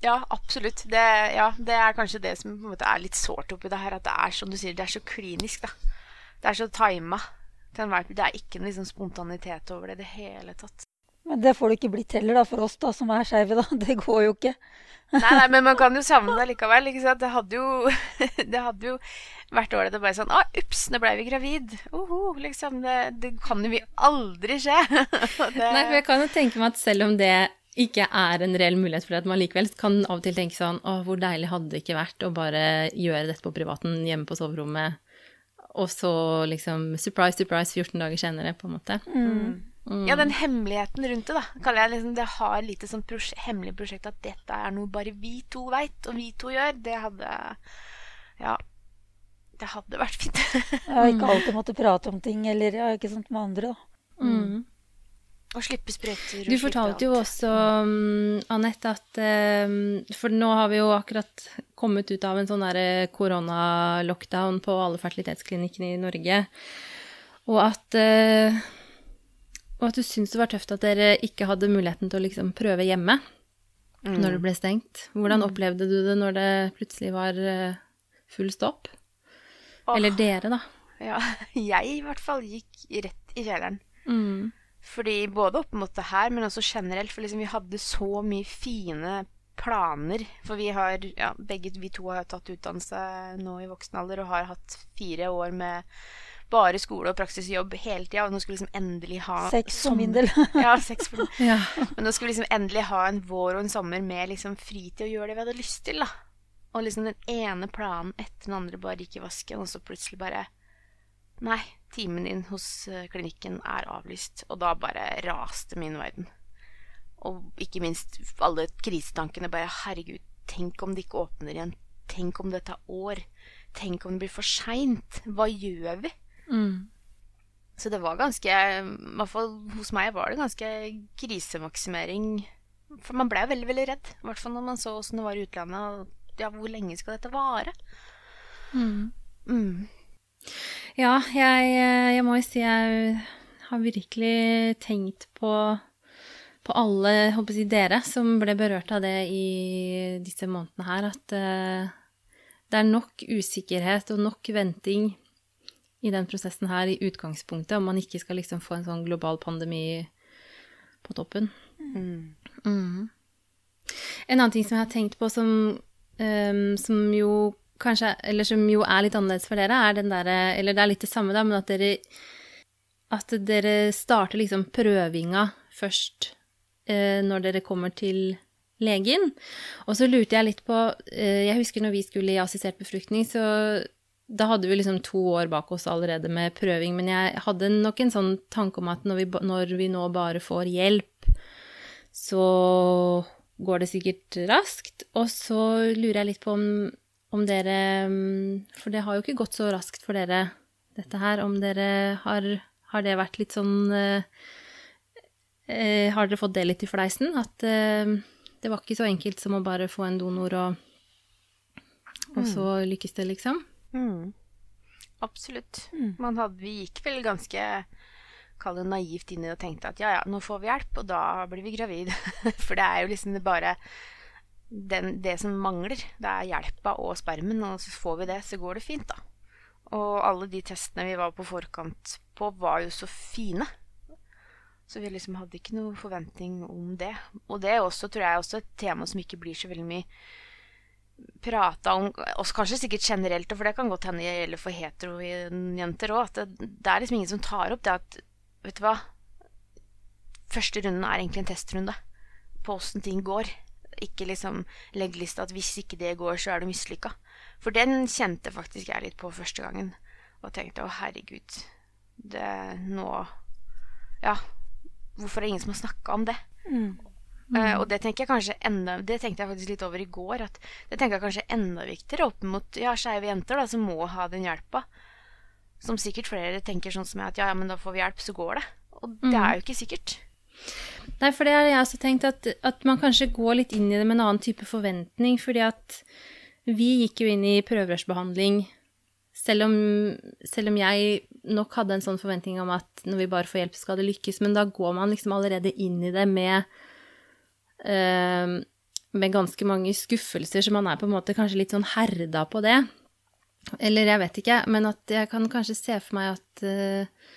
Ja, absolutt. Det, ja, det, er kanskje det som er litt sårt oppi det her. At det er som du sier, det er så klinisk, da. Det er så tima. Det er ikke noe liksom spontanitet over det i det hele tatt. Men det får det ikke blitt heller, da, for oss da, som er skeive. [LAUGHS] Det går jo ikke. nei, nei, men man kan jo savne [LAUGHS] det likevel. Ikke sant? Det hadde jo, [LAUGHS] det hadde jo vært ålreit å bare sånn Å, ups, nå ble vi gravid. Oho, liksom. Det, det kan jo vi aldri skje. det... Nei, for jeg kan jo tenke meg at selv om det ikke er en reell mulighet for at man likevel kan av og til tenke sånn Å, hvor deilig hadde det ikke vært å bare gjøre dette på privaten hjemme på soverommet, og så liksom surprise, surprise 14 dager senere, på en måte. Mm. Mm. Ja, den hemmeligheten rundt det, da. kaller jeg liksom, Det har litt sånn prosje hemmelig prosjekt at dette er noe bare vi to veit, og vi to gjør. Det hadde Ja. Det hadde vært fint. [LAUGHS] ja, ikke alltid måtte prate om ting, eller ja, ikke sant med andre, da. Mm. Og slippe sprøyter. Du fortalte jo også, um, Anette, at um, For nå har vi jo akkurat kommet ut av en sånn koronalockdown på alle fertilitetsklinikkene i Norge. Og at uh, og at du syntes det var tøft at dere ikke hadde muligheten til å liksom prøve hjemme mm. når det ble stengt. Hvordan mm. opplevde du det når det plutselig var eh, full stopp? Oh. Eller dere, da. Ja, [LAUGHS] jeg i hvert fall gikk rett i kjelleren. Mm. Fordi både opp mot det her, men også generelt. For liksom vi hadde så mye fine planer. For vi har, ja, begge vi to har tatt utdannelse nå i voksen alder og har hatt fire år med bare skole og praksisjobb hele tida. Og nå skulle liksom endelig ha Sex for min del. [LAUGHS] ja, sex for [LAUGHS] ja. Men nå skulle liksom endelig ha en vår og en sommer med liksom fritid og gjøre det vi hadde lyst til, da. Og liksom den ene planen etter den andre bare gikk i vasken, og så plutselig bare Nei, timen din hos eh, klinikken er avlyst. Og da bare raste min verden. Og ikke minst alle krisetankene. Bare herregud, tenk om det ikke åpner igjen. Tenk om det tar år. Tenk om det blir for seint. Hva gjør vi? Mm. Så det var ganske I hvert fall hos meg var det ganske krisemaksimering. For man ble veldig, veldig redd. I hvert fall når man så åssen det var i utlandet. Og ja, hvor lenge skal dette vare? Mm. Mm. Ja, jeg, jeg, må jo si jeg har virkelig tenkt på, på alle håper jeg, dere som ble berørt av det i disse månedene her, at uh, det er nok usikkerhet og nok venting i den prosessen her i utgangspunktet, om man ikke skal liksom få en sånn global pandemi på toppen. Mm. Mm. En annen ting som jeg har tenkt på som, um, som jo kanskje Eller som jo er litt annerledes for dere, er den derre Eller det er litt det samme, da, men at dere At dere starter liksom prøvinga først uh, når dere kommer til legen. Og så lurte jeg litt på uh, Jeg husker når vi skulle i assistert befruktning, så da hadde vi liksom to år bak oss allerede med prøving, men jeg hadde nok en sånn tanke om at når vi, når vi nå bare får hjelp, så går det sikkert raskt. Og så lurer jeg litt på om, om dere For det har jo ikke gått så raskt for dere, dette her. Om dere har, har det vært litt sånn eh, eh, Har dere fått det litt i fleisen? At eh, det var ikke så enkelt som å bare få en donor og, og så mm. lykkes det, liksom? Mm. Absolutt. Mm. Hadde, vi gikk vel ganske kall det naivt inn i det og tenkte at ja, ja, nå får vi hjelp, og da blir vi gravid. [LAUGHS] For det er jo liksom det bare den, det som mangler. Det er hjelpa og spermen, og så får vi det, så går det fint, da. Og alle de testene vi var på forkant på, var jo så fine. Så vi liksom hadde ikke noe forventning om det. Og det er også, tror jeg, også et tema som ikke blir så veldig mye prata om oss kanskje sikkert generelt, for det kan godt hende gjelder for heterojenter òg, at det, det, er liksom ingen som tar opp det at Vet du hva? Første runden er egentlig en testrunde på åssen ting går. Ikke liksom legg lista at hvis ikke det går, så er du mislykka. For den kjente faktisk jeg litt på første gangen. Og tenkte å, herregud, det nå Ja, hvorfor er det ingen som har snakka om det? Mm. Mm. Uh, og det jeg kanskje enda Det tenkte jeg faktisk litt over i går. At det tenker jeg kanskje enda viktigere opp mot ja, skeive jenter da, som må ha den hjelpa. Som sikkert flere tenker sånn som jeg at ja, ja, men da får vi hjelp, så går det. Og det mm. er jo ikke sikkert. Nei, for det har jeg også tenkt at, at man kanskje går litt inn i det med en annen type forventning, fordi at vi gikk jo inn i prøverørsbehandling selv om, selv om jeg nok hadde en sånn forventning om at når vi bare får hjelp, skal det lykkes, men da går man liksom allerede inn i det med eh, med ganske mange skuffelser, så man er på en måte kanskje litt sånn herda på det. Eller jeg vet ikke, men at jeg kan kanskje se for meg at uh,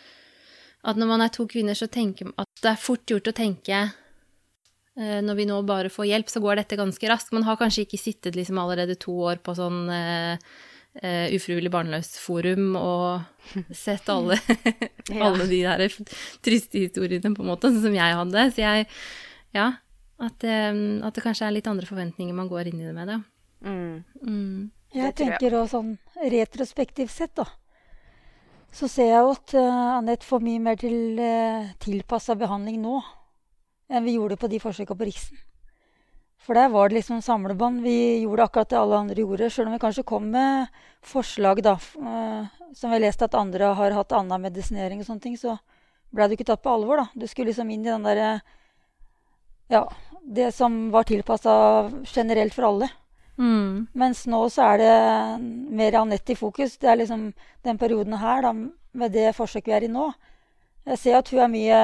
at når man er to kvinner, så tenker man at det er fort gjort å tenke uh, når vi nå bare får hjelp, så går dette ganske raskt. Man har kanskje ikke sittet liksom allerede to år på sånn uh, ufrivillig barnløs-forum og sett alle, [LAUGHS] alle de der triste historiene, på en måte, som jeg hadde. Så jeg Ja. At, at, det kanskje er litt andre forventninger man går inn i det med, da. Mm. Mm. Jeg tenker òg sånn retrospektivt sett, da. Så ser jeg jo at uh, Anette får mye mer til uh, tilpassa behandling nå enn vi gjorde på de forsøka på Riksen. For der var det liksom samlebånd. Vi gjorde akkurat det alle andre gjorde. Sjøl om vi kanskje kom med forslag, da, uh, som vi har lest at andre har hatt annen medisinering og sånne ting, så ble det ikke tatt på alvor, da. Du skulle liksom inn i den derre Ja, det som var tilpassa generelt for alle. Mm. Mens nå så er det mer Anette i fokus. Det er liksom den perioden her, da, med det forsøket vi er i nå. Jeg ser at hun er mye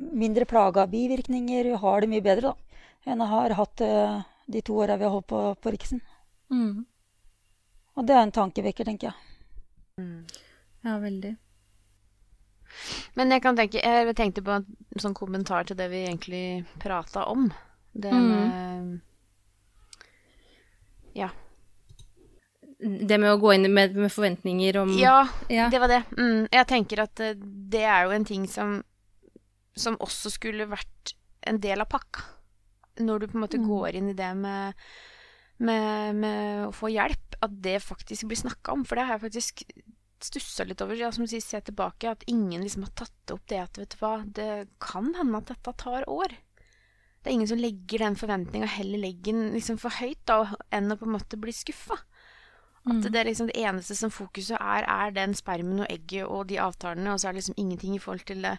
mindre plaga av bivirkninger. Hun har det mye bedre da, enn hun har hatt uh, de to åra vi har holdt på på Riksen. Mm. Og det er en tankevekker, tenker jeg. Mm. Ja, veldig. Men jeg kan tenke Jeg tenkte på en sånn kommentar til det vi egentlig prata om. Det mm. med Ja. Det med å gå inn med, med forventninger om ja, ja, det var det. Mm. Jeg tenker at eh, det er jo en ting som som også skulle vært en del av pakka. Når du på en måte mm. går inn i det med, med, med, å få hjelp, at det faktisk blir snakka om. For det har jeg faktisk stussa litt over, ja, som sier, se tilbake, at ingen liksom har tatt opp det at vet du hva, det kan hende at dette tar år. Det er ingen som legger den forventninga, heller legger den liksom for høyt, da, enn å på en måte bli skuffa. At mm. det er liksom det eneste som fokuset er, er den spermen og egget og de avtalene, og så er det liksom ingenting i forhold til det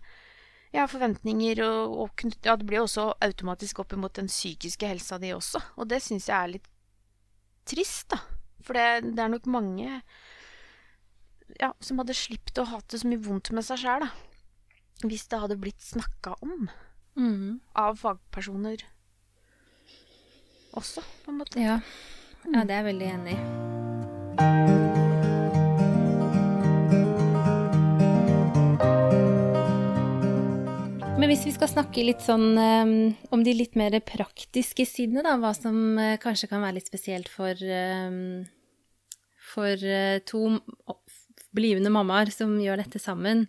ja, forventninger og, og ja, det blir jo også automatisk opp imot den psykiske helsa di også. Og det syns jeg er litt trist, da. For det, det er nok mange ja, som hadde sluppet å ha det så mye vondt med seg sjæl. Hvis det hadde blitt snakka om mm. av fagpersoner også, på en måte. Ja. ja det er jeg veldig enig i. Men hvis vi skal snakke litt sånn um, om de litt mer praktiske sidene, da, hva som uh, kanskje kan være litt spesielt for, um, for uh, to blivende mammaer som gjør dette sammen.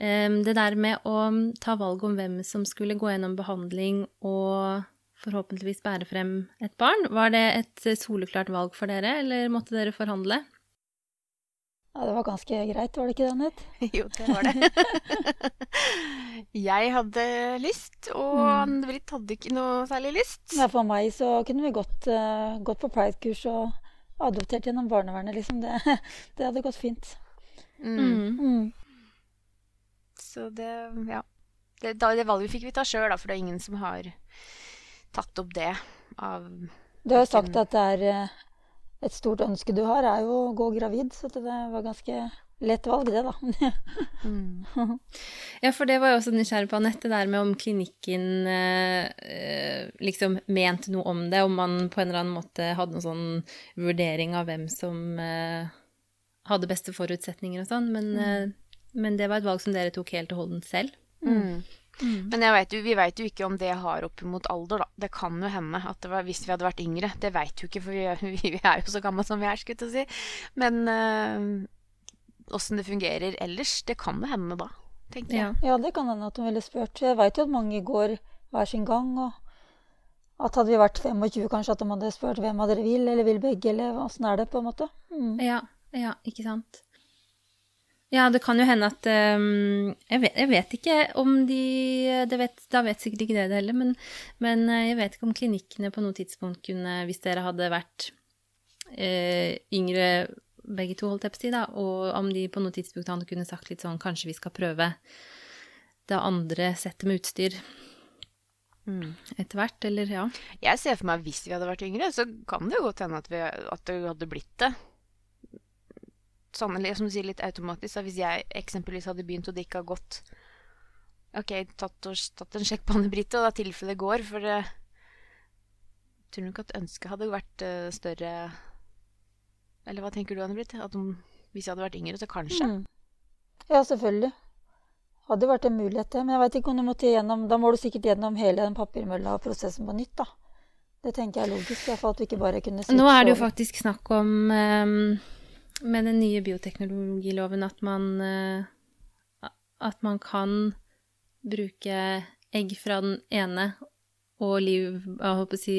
Det der med å ta valg om hvem som skulle gå gjennom behandling og forhåpentligvis bære frem et barn, var det et soleklart valg for dere, eller måtte dere forhandle? Ja, Det var ganske greit, var det ikke det, Anette? [LAUGHS] jo, det var det. [LAUGHS] jeg hadde lyst, og mm. Britt hadde ikke noe særlig lyst. Nei, For meg så kunne vi gått, uh, gått på pride-kurs og adoptert gjennom barnevernet, liksom. Det, [LAUGHS] det hadde gått fint. Mm. Mm. mm. Så det Ja. Det, det valget fikk vi ta sjøl, for det er ingen som har tatt opp det av Du har jo sagt at det er uh, et stort ønske du har, er jo å gå gravid. Så det var ganske lett valg, det, da. [LAUGHS] mm. [LAUGHS] Ja, for det var jeg også nysgjerrig på, Anette, det der med om klinikken eh, liksom mente noe om det, om man på en eller annen måte hadde noen sånn vurdering av hvem som eh, hadde beste forutsetninger og sånn. Men, mm. eh, men, det var et valg som dere tok helt og holdent selv. Mm. Mm. Men vet jo, vi veit jo ikke om det har opp mot alder, da. Det kan jo hende at det var hvis vi hadde vært yngre. Det veit jo ikke, for vi, [LAUGHS] vi, er jo så gamle som vi er, skulle jeg si. Men åssen øh, det fungerer ellers, det kan jo hende da, tenker jeg. Ja, det kan hende at hun ville spurt. Jeg veit jo at mange går hver sin gang. og at hadde vi vært 25, kanskje at de hadde spurt hvem av dere vil, eller vil begge, eller åssen er det, på en måte. Mm. Ja, ja, ikke sant. Ja, det kan jo hende at um, jeg, vet, jeg, vet, ikke om de vet, Da vet sikkert ikke dere det heller, men, men, eh, jeg vet ikke om klinikkene på noe tidspunkt kunne Hvis dere hadde vært uh, yngre begge to, holdt jeg på å si, da, og om de på noe tidspunkt hadde kunne sagt litt sånn Kanskje vi skal prøve det andre settet med utstyr Mm. etter hvert, eller ja. Jeg ser for meg hvis vi hadde vært yngre, så kan det jo godt hende at, vi, at det hadde blitt det. Sånn, eller som du sier, litt automatisk. Da. Hvis jeg eksempelvis hadde begynt og det ikke har gått Ok, tatt, og, tatt en sjekk på Anne-Britt, og da tilfellet går, for det Tror du ikke at ønsket hadde vært uh, større Eller hva tenker du, Anne-Britt? Hvis jeg hadde vært yngre, så kanskje? Mm. Ja, selvfølgelig. Hadde vært en mulighet, det. Men jeg vet ikke om du måtte gjennom Da må du sikkert gjennom hele den papirmølla og prosessen på nytt, da. Det tenker jeg er logisk, i hvert fall at du ikke bare kunne Nå er det jo faktisk snakk om ehm, med den nye bioteknologiloven at man eh, at man kan bruke egg fra den ene og liv Jeg håper å si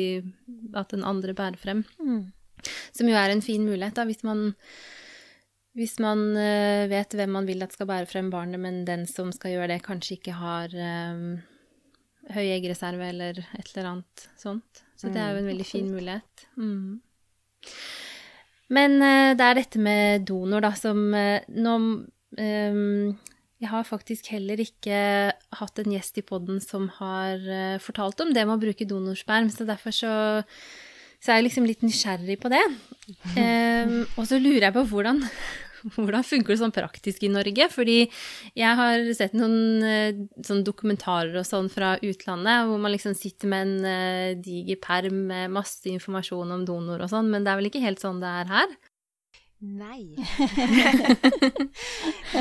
at den andre bærer frem. Mm. Som jo er en fin mulighet, da, hvis man hvis man eh, vet hvem man vil at skal bære frem barnet, men den som skal gjøre det, kanskje ikke har um, høy eggreserve eller et eller annet sånt. Så det er jo en veldig fin mulighet. Mm. Men eh, det er dette med donor, da, som eh, nå um, Jeg har faktisk heller ikke hatt en gjest i poden som har fortalt om det med å bruke donorsperm, så derfor så så er jeg liksom litt nysgjerrig på det. Um, [LAUGHS] og så lurer jeg på hvordan, [LAUGHS] hvordan funker det sånn praktisk i Norge? Fordi jeg har sett noen eh, sånn dokumentarer og sånn fra utlandet, hvor man liksom sitter med en eh, diger perm med masse informasjon om donor og sånn, men det er vel ikke helt sånn det er her? Nei. [LAUGHS] [LAUGHS]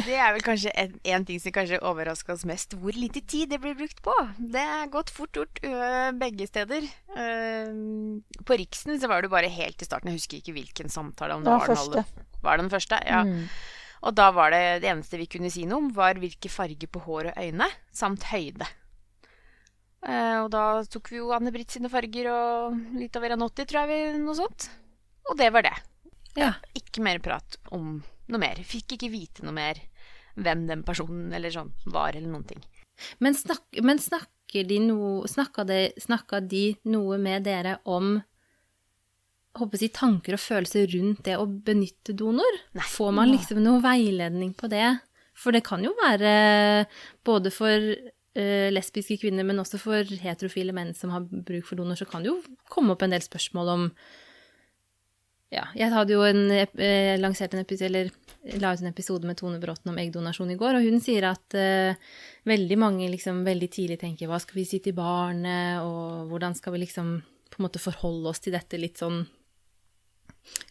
det er vel kanskje en, en ting som kanskje overrasker oss mest, hvor lite tid det blir brukt på. Det er gått fort gjort begge steder. Uh, på Riksen så var det bare helt i starten, jeg husker ikke hvilken samtale. Om det var, var, den første. var den første? Ja. Mm. Og da var det det eneste vi kunne si noe om, var hvilke farger på hår og øyne, samt høyde. Uh, og da tok vi jo Anne-Britt sine farger og litt over 1,80, tror jeg vi, noe sånt. Og det var det. Ja. Ikke mer prat om noe mer. Fikk ikke vite noe mer hvem den personen eller sånn var, eller noen ting. Men, snak, men snakker de no, snakker, de, snakker de noe med dere om håper jeg tanker og følelser rundt det å benytte donor? Nei. Får man liksom noe veiledning på det? For det kan jo være både for eh, lesbiske kvinner, men også for heterofile menn som har bruk for donor, så kan det jo komme opp en del spørsmål om ja, jeg hadde jo en, eh, lansert en episode, eller la ut en episode med Tone Bråten om eggdonasjon i går, og hun sier at eh, veldig mange liksom veldig tidlig tenker hva skal vi si til barnet, og hvordan skal vi liksom på en måte forholde oss til dette litt sånn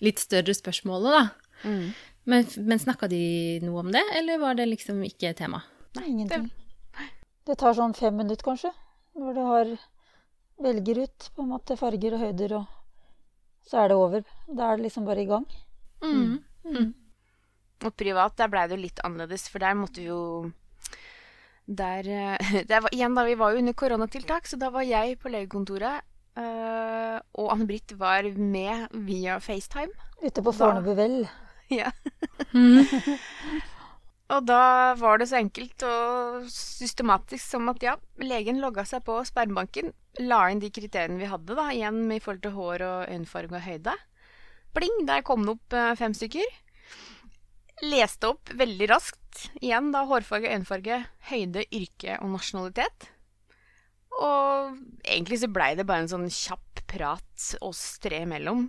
litt større spørsmålet, da. Men, men snakka de noe om det, eller var det liksom ikke tema? Nei, ingenting. Det tar sånn fem minutter, kanskje, når du har velger ut på en måte farger og høyder, og så er det over. Da er det liksom bare i gang. Og privat, der blei det jo litt annerledes, for der måtte vi jo Der eh, [LAUGHS] det var, Igjen, da, vi var jo under koronatiltak, så da var jeg på legekontoret. eh, og Anne-Britt var med via FaceTime. Ute på Fornebu vel. [LAUGHS] Ja. [LAUGHS] og da var det så enkelt og systematisk som at ja, legen logga seg på spermbanken, la inn de kriteriene vi hadde, da, igjen i forhold til hår og øyenfarge og høyde. Bling, der kom det opp eh, fem stykker. Leste opp veldig raskt, igjen da hårfarge, øyenfarge, høyde, yrke og nasjonalitet. Og egentlig så blei det bare en sånn kjapp prat oss tre imellom.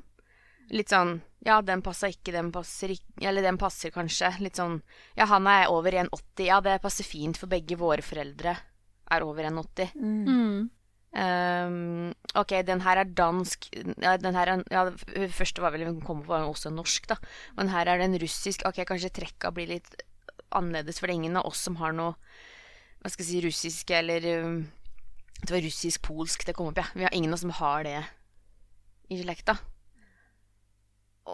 Litt sånn Ja, den passa ikke, den passer ikke Eller den passer kanskje. Litt sånn Ja, han er over 1,80. Ja, det passer fint, for begge våre foreldre er over 1,80. Mm. Um, ok, den her er dansk ja, den her er, ja, første var vel hun kom på, var også norsk, da. Men her er den russisk. Ok, kanskje trekka blir litt annerledes, for det er ingen av oss som har noe Hva skal jeg si, russisk eller um, Det var russisk-polsk det kom opp, ja. Vi har ingen av oss som har det i slekta.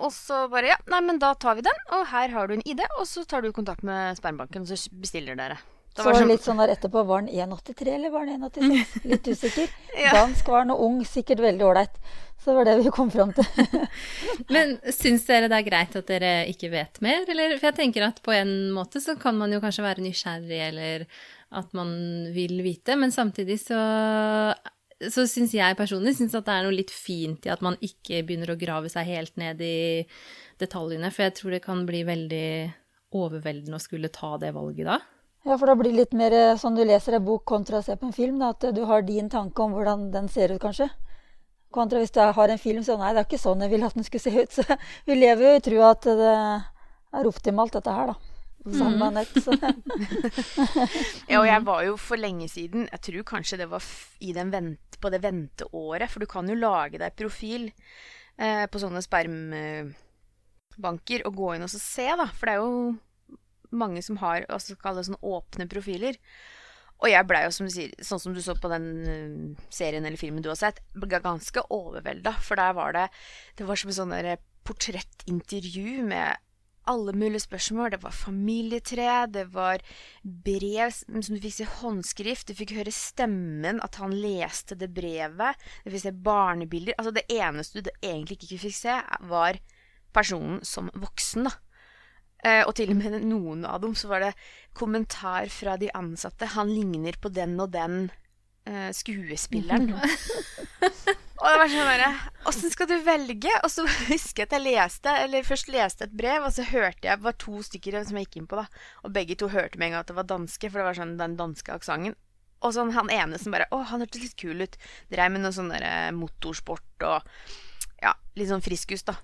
Og så bare Ja, nei, men da tar vi den, og her har du en ID, og så tar du kontakt med spermbanken, og så bestiller dere. Det Så sånn- litt sånn der etterpå. Var den 1,83 eller var den 1,86? [LAUGHS] Litt usikker. [LAUGHS] Ja. Dansk var den, og ung. Sikkert veldig ålreit. Så det var det vi kom fram til. [LAUGHS] Men syns dere det er greit at dere ikke vet mer, eller? For jeg tenker at på en måte så kan man jo kanskje være nysgjerrig, eller at man vil vite, men samtidig så så syns jeg personlig synes at det er noe litt fint i at man ikke begynner å grave seg helt ned i detaljene, for jeg tror det kan bli veldig overveldende å skulle ta det valget da. Ja, for da blir det litt mer sånn du leser ei bok kontra å se på en film. Da, at du har din tanke om hvordan den ser ut, kanskje. Kontra hvis du har en film så nei, det er ikke sånn jeg ville at den skulle se ut. [LAUGHS] Så vi lever jo i trua at det er optimalt, dette her, da. Sammen Anette. Så. [LAUGHS] [LAUGHS] Ja, og jeg var jo for lenge siden Jeg tror kanskje det var i den vent, på det venteåret. For du kan jo lage deg profil eh, på sånne spermbanker og gå inn og så se, da. For det er jo mange som har altså kalle det sånn åpne profiler. Og jeg blei jo, som du sier, sånn som du så på den eh, serien eller filmen du har sett, ganske overvelda. For der var det Det var som et sånn portrettintervju med alle mulige spørsmål. Det var familietre, det var brev som du fikk se håndskrift. Du fikk høre stemmen, at han leste det brevet. Du fikk se barnebilder. Altså det eneste du egentlig ikke fikk se, var personen som voksen, da. Eh, og til og med noen av dem så var det kommentar fra de ansatte. Han ligner på den og den eh, skuespilleren. [LAUGHS] og det var sånn derre Åssen skal du velge? Og så [LAUGHS] husker jeg at jeg leste Eller først leste et brev, og så hørte jeg Det var to stykker som jeg gikk inn på, da. Og begge to hørte med en gang at det var danske, for det var sånn den danske aksenten. Og sånn han ene som bare Å, han hørtes litt kul ut. Dreiv med noe sånn derre motorsport og Ja, litt sånn friskus, da.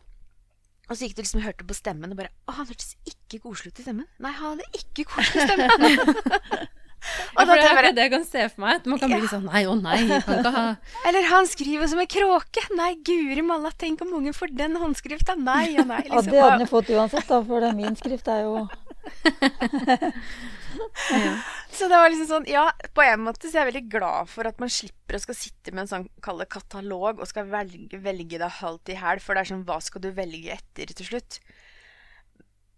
Og så gikk du liksom og hørte på stemmen og bare Å, han hørtes ikke koselig ut i stemmen. Nei, han hadde ikke koselig stemme. [LAUGHS] [LAUGHS] Ja, for det er det jeg kan se for meg. At man kan bli ja. sånn Nei, å nei, jeg kan ikke ha Eller han skriver som en kråke. Nei, guri malla, tenk om ungen får den håndskrifta. Nei og nei. Ja, Liksom. det hadde han jo fått uansett, da, for det, min skrift er jo [LAUGHS] [LAUGHS] Så det var liksom sånn Ja, på en måte så er jeg veldig glad for at man slipper å skal sitte med en sånn kalle katalog og skal velge, velge deg halvt i hæl, for det er sånn Hva skal du velge etter til slutt?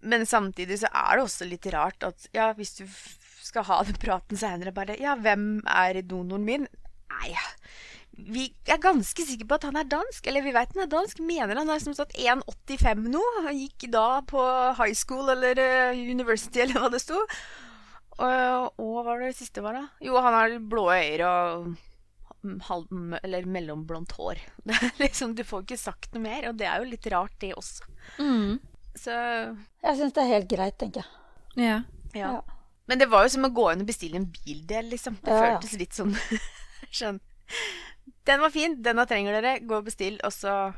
Men samtidig så er det også litt rart at ja, hvis du skal ha den praten seinere, bare Ja, hvem er donoren min? Nei, vi er ganske sikre på at han er dansk. Eller vi vet han er dansk. Mener han er som sagt 1,85 nå. Han gikk da på high school eller eh, university, eller hva det sto. Og, og hva var det siste var, da? Jo, han har blå øyne og halv, eller mellomblondt hår. [LAUGHS] Det er liksom, du får ikke sagt noe mer, og det er jo litt rart, det også. mm. Så Jeg syns det er helt greit, tenker jeg. Ja. ja. Ja. Men det var jo som å gå inn og bestille en bildel, liksom. Det Ja, føltes litt sånn [LAUGHS] Skjønn. Den var fin, denne trenger dere. Gå og bestill, og så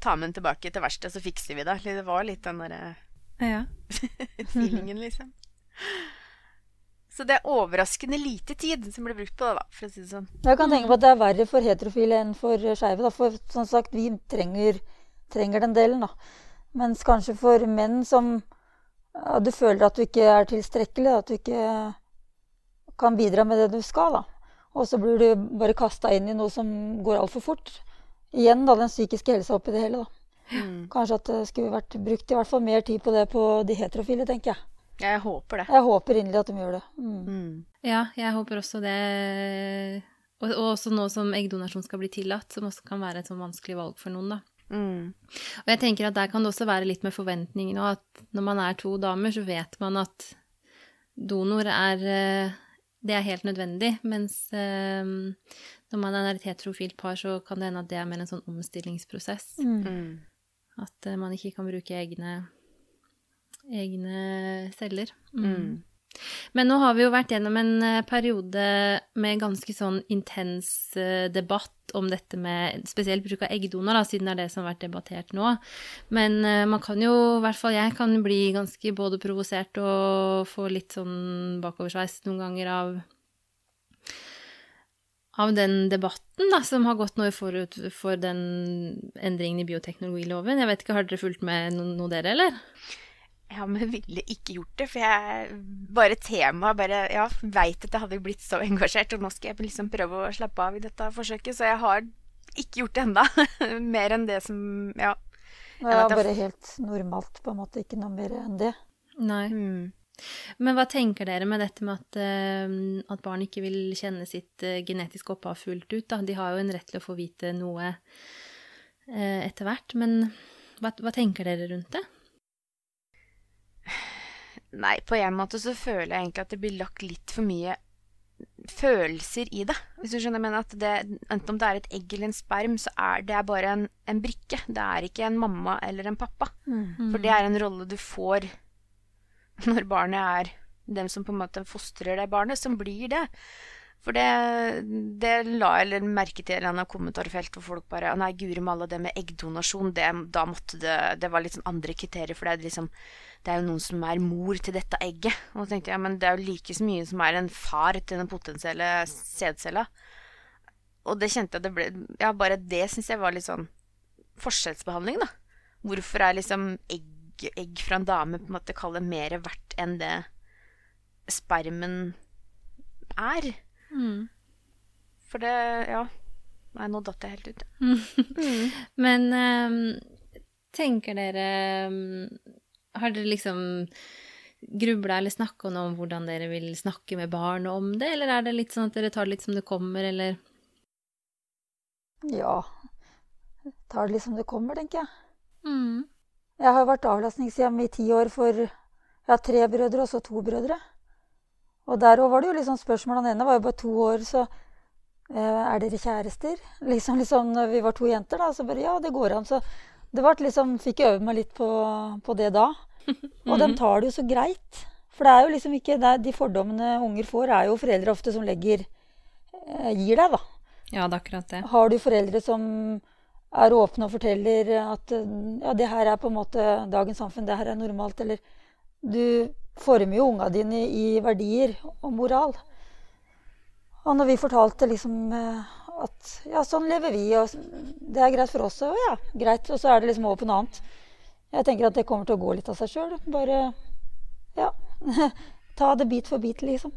ta med den tilbake til verkstedet, så fikser vi det. Det var litt den derre ja. [LAUGHS] feelingen, liksom. Så det er overraskende lite tid som blir brukt på det, da, for å si det sånn. Jeg kan tenke på at det er verre for heterofile enn for skeive. For som sagt, vi trenger, trenger den delen, da. Mens kanskje for menn som ja, du føler at du ikke er tilstrekkelig, at du ikke kan bidra med det du skal, da. Og så blir du bare kasta inn i noe som går altfor fort. Igjen da, den psykiske helsa oppi det hele, da. Kanskje at det skulle vært brukt i hvert fall mer tid på det på de heterofile, tenker jeg. Jeg håper det. Jeg håper inderlig at de gjør det. Mm. Mm. ja, jeg håper også det. Og, og også nå som eggdonasjon skal bli tillatt, som også kan være et sånn vanskelig valg for noen, da. Mm. Og jeg tenker at der kan det også være litt med forventningene òg, at når man er to damer, så vet man at donor er eh, Det er helt nødvendig. Mens eh, når man er et heterofilt par, så kan det hende at det er mer en sånn omstillingsprosess. Mm. Mm. At eh, man ikke kan bruke egne, egne celler. Mm. Men nå har vi jo vært gjennom en eh, periode med ganske sånn intens eh, debatt om dette med spesielt bruk av eggdonor, da, siden det er det som har vært debattert nå. Men eh, man kan jo, i hvert fall jeg, kan bli ganske både provosert og få litt sånn bakoversveis noen ganger av av den debatten da, som har gått nå forut for den endringen i bioteknologiloven. Jeg vet ikke, Har dere fulgt med no noe, dere, eller? Jeg men ville ikke gjort det, for jeg bare temaet bare Ja, veit at jeg hadde blitt så engasjert, og nå skal jeg liksom prøve å slappe av i dette forsøket, så jeg har ikke gjort det enda. [LAUGHS] Mer enn det som Ja. Det Ja, er- bare helt normalt, på en måte. Ikke noe mer enn det. Nei. Mm. Men hva tenker dere med dette med at, uh, at barn ikke vil kjenne sitt uh, genetiske opphav fullt ut? Da? De har jo en rett til å få vite noe uh, etter hvert, men hva, hva tenker dere rundt det? Nei, på en måte så føler jeg egentlig at det blir lagt litt for mye følelser i det. Hvis du skjønner, jeg mener at det, Enten om det er et egg eller en sperm, så er det bare en, en brikke. Det er ikke en mamma eller en pappa. Mm. For det er en rolle du får når barnet er dem som på en måte fostrer det barnet, som blir det. For det, det la jeg merke til i en kommentarfelt hvor folk bare Nei, guri malla, det med eggdonasjon, det, da måtte det Det var litt sånn andre kriterier, for det er, liksom, det er jo noen som er mor til dette egget. Og så tenkte jeg, men det er jo like så mye som er en far til den potensielle sædcella. Og det kjente jeg det ble Ja, bare det syns jeg var litt sånn forskjellsbehandling, da. Hvorfor er liksom egg, egg fra en dame på en måte kallet mer verdt enn det spermen er? Mm. For det Ja. Nei, nå datt jeg helt ut. mm. [LAUGHS] Men um, tenker dere um, Har dere liksom grubla eller snakka noe om hvordan dere vil snakke med barn om det, eller er det litt sånn at dere tar det litt som det kommer, eller? Ja. Tar det litt som det kommer, tenker jeg. Mm. Jeg har vært avlastningshjem i ti år for Jeg har tre brødre og så to brødre. Og der òg var det jo liksom spørsmål. Han ene var jo bare to år, så eh, er dere kjærester? [LAUGHS] Liksom, liksom når vi var to jenter, da. Så bare ja, det går an. Så det ble liksom Fikk øve meg litt på, på det da. Og de tar det jo så greit. For det er jo liksom ikke det, De fordommene unger får, er jo foreldre ofte som legger eh, Gir deg, da. Ja, det er akkurat det. Har du foreldre som er åpne og forteller at ja, det her er på en måte dagens samfunn, det her er normalt, eller du former jo unga dine i verdier og moral. Og når vi fortalte liksom eh, at ja, sånn lever vi, og det er greit for oss, og ja, greit, og så er det liksom over på noe annet. Jeg tenker at det kommer til å gå litt av seg sjøl. Bare ja, [LAUGHS] ta det bit for bit, liksom.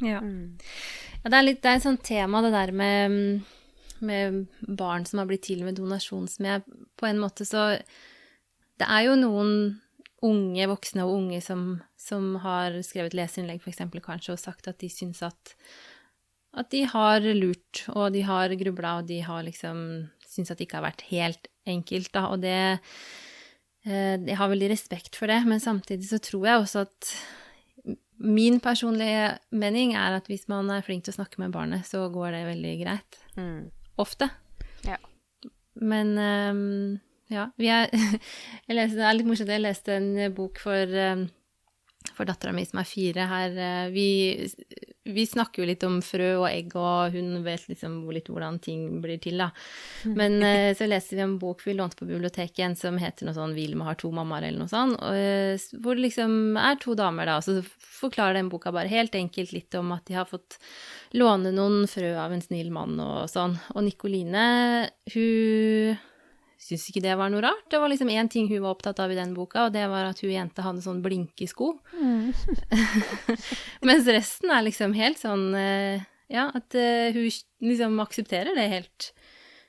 Ja. ja det, er litt, det er et sånt tema, det der med, med barn som har blitt til med donasjon, som jeg på en måte så Det er jo noen unge voksne og unge som, som har skrevet leserinnlegg f.eks. kanskje og sagt at de syns at, at de har lurt, og de har grubla, og de har liksom syns at det ikke har vært helt enkelt, da. Og det eh, Jeg har veldig respekt for det, men samtidig så tror jeg også at Min personlige mening er at hvis man er flink til å snakke med barnet, så går det veldig greit. Mm. Ofte. Ja. Men um, ja. Er, [LAUGHS] leste, det er litt morsomt. Jeg leste en bok for, eh, for dattera mi som er fire her. Eh, vi, vi, snakker jo litt om frø og egg, og hun vet liksom litt hvordan ting blir til, da. Men [LAUGHS] eh, så leste vi en bok vi lånte på biblioteket en som heter noe sånn 'Vilma har to mammaer', eller noe sånt. Og, hvor det liksom er to damer, da. Og så forklarer den boka bare helt enkelt litt om at de har fått låne noen frø av en snill mann og sånn. Og Nikoline, hun syntes ikke det var noe rart. Det var liksom én ting hun var opptatt av i den boka, og det var at hun jenta hadde sånn blinkesko. Mm. [LAUGHS] Mens resten er liksom helt sånn eh, Ja, at uh, hun liksom aksepterer det helt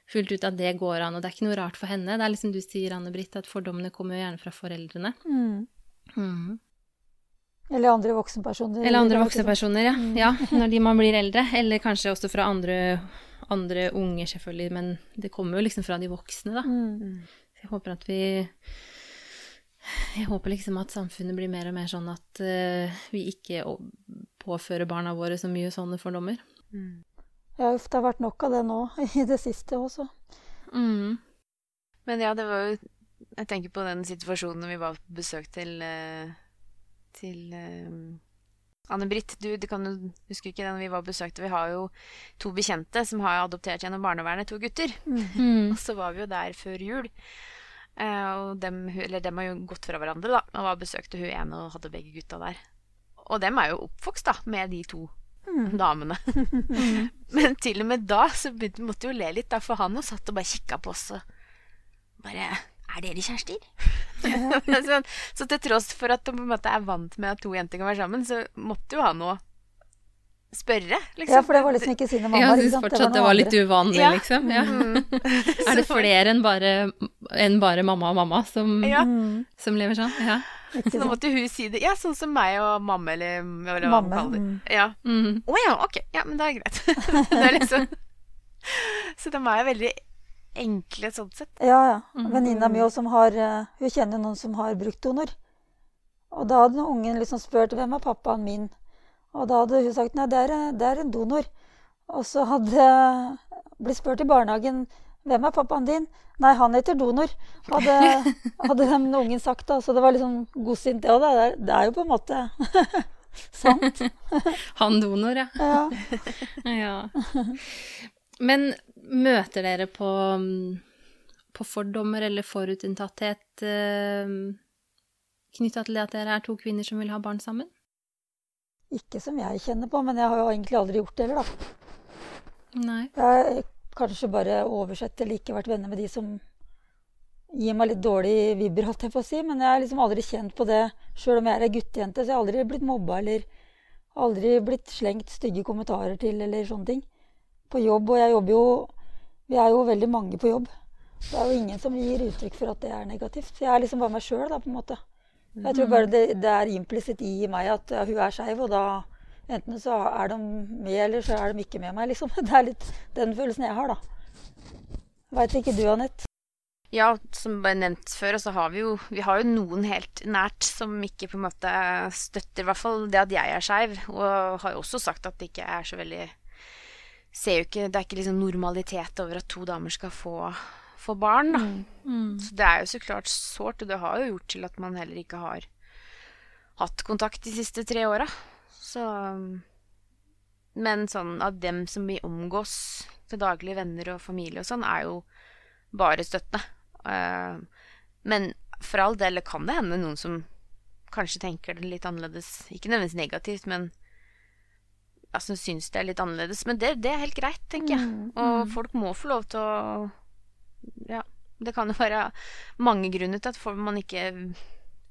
fullt ut at det går an, og det er ikke noe rart for henne. Det er liksom du sier, Anne-Britt, at fordommene kommer jo gjerne fra foreldrene. Mm. Mm. Eller andre voksenpersoner. Eller andre voksenpersoner, ja. Mm. ja. [LAUGHS] Når de man blir eldre. Eller kanskje også fra andre andre unger, selvfølgelig, men det kommer jo liksom fra de voksne, da. Mm. Jeg håper at vi Jeg håper liksom at samfunnet blir mer og mer sånn at uh, vi ikke påfører barna våre så mye sånne fordommer. Mm. Ja, uff, det har vært nok av det nå [LAUGHS] i det siste også. Mm. Men ja, det var jo Jeg tenker på den situasjonen vi var på besøk til, uh, til uh, Anne-Britt, du, du kan jo huske ikke den vi var besøkte. Vi har jo to bekjente som har adoptert gjennom barnevernet, to gutter. Mm. Og så var vi jo der før jul. Uh, og dem, eller dem har jo gått fra hverandre, da. Og var besøkte hun ene og hadde begge gutta der. Og dem er jo oppvokst, da, med de to mm. damene. mm. [LAUGHS] Men til og med da så måtte jo le litt, da, for han jo satt og bare kikka på oss og bare er dere kjærester? [LAUGHS] [LAUGHS] så, så, til tross for at de på en måte er vant med at to jenter kan være sammen, så måtte jo han òg spørre. Liksom. Ja, for det var liksom ikke sine mammaer. Ja, jeg syns fortsatt det var, det var litt uvanlig, ja. liksom? Ja. Mm. [LAUGHS] er det flere enn bare, enn bare, mamma og mamma som, ja. som lever sånn? Ja. Så da måtte hun si det. Ja, sånn som meg og mamma, eller, eller hva man kaller det. Mm. Ja. Å mm. oh, ja, ok. Ja, men det er greit. det er liksom Så de er veldig enkle sånn sett. Ja, ja. Mm. Venninna mi som har eh, Hun kjenner noen som har brukt donor. Og da hadde ungen liksom spurt hvem er pappaen min. Og da hadde hun sagt nei, det er, det er en donor. Og så hadde blitt spurt i barnehagen hvem er pappaen din? Nei, han heter donor, hadde, hadde den ungen sagt. da, Så det var liksom godsint, det òg. Det, det, er jo på en måte [LAUGHS] Sant? Han donor, ja. Ja. ja. Men møter dere på, på fordommer eller forutinntatthet eh, knytta til det at dere er to kvinner som vil ha barn sammen? Ikke som jeg kjenner på, men jeg har jo egentlig aldri gjort det heller, da. Nei. Jeg har kanskje bare oversett eller ikke vært venner med de som gir meg litt dårlig vibber, holdt jeg på å si. Men jeg har liksom aldri kjent på det sjøl om jeg er ei guttejente. Så jeg har aldri blitt mobba eller aldri blitt slengt stygge kommentarer til eller sånne ting. På jobb, og jeg jobber jo Vi er jo veldig mange på jobb. Det er jo ingen som gir uttrykk for at det er negativt. Jeg er liksom bare meg sjøl, da, på en måte. Jeg tror bare det, det er implisitt i meg at ja, hun er skeiv, og da enten så er de med, eller så er de ikke med meg, liksom. [LAUGHS] Det er litt den følelsen jeg har, da. Veit ikke du, Anette? Ja, som bare nevnt før, så har vi jo Vi har jo noen helt nært som ikke på en måte støtter i hvert fall det at jeg er skeiv, og har jo også sagt at det ikke er så veldig Ser jo ikke Det er ikke liksom normalitet over at to damer skal få, få barn, da. Mm. Så det er jo så klart sårt, og det har jo gjort til at man heller ikke har hatt kontakt de siste tre åra. Så Men sånn av dem som vi omgås til daglig, venner og familie og sånn, er jo bare støttende. Eh, men for all del kan det hende noen som kanskje tenker det litt annerledes. Ikke nødvendigvis negativt, men altså, syns det er litt annerledes. Men det, det er helt greit, tenker jeg. Mm, Og folk må få lov til å Ja. Det kan jo være mange grunner til at man ikke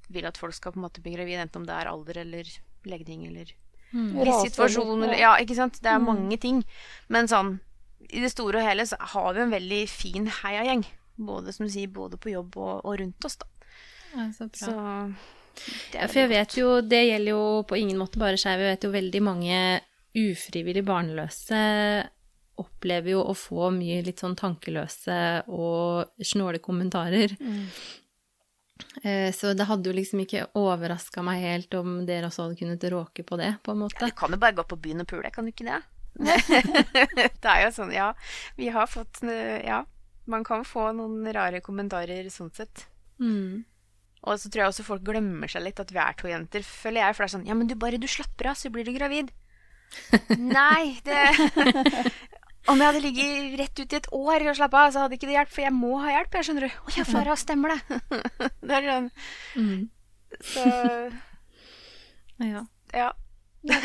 vil at folk skal på en måte bli gravid, enten om det er alder eller legning eller Mm. Livssituasjon eller- Ja, ikke sant. Det er Mm. mange ting. Men sånn i det store og hele så har vi en veldig fin heiagjeng. Både som du sier, både på jobb og, og rundt oss, da. Ja, så bra. Så Ja, for jeg vet jo, det gjelder jo på ingen måte bare skeive. Jeg vet jo veldig mange ufrivillig barnløse opplever jo å få mye litt sånn tankeløse og snåle kommentarer. Mm. Eh, Så det hadde jo liksom ikke overraska meg helt om dere også hadde kunnet råke på det, på en måte. Ja, Du kan jo bare gå på byen og pule, kan du ikke det? [LAUGHS] det er jo sånn, ja. Vi har fått eh, Ja. Man kan få noen rare kommentarer sånn sett. Mm. Og så tror jeg også folk glemmer seg litt at vi er to jenter, føler jeg. For det er sånn Ja, men du bare du slapper av, så blir du gravid. Nei, det [LAUGHS] Om jeg hadde ligget rett ut i et år og slappa av, så hadde ikke det hjulpet. For jeg må ha hjelp, jeg skjønner du. Å ja, Farah, stemmer det. [LAUGHS] det er sånn Mm. Så [LAUGHS] Ja. ja.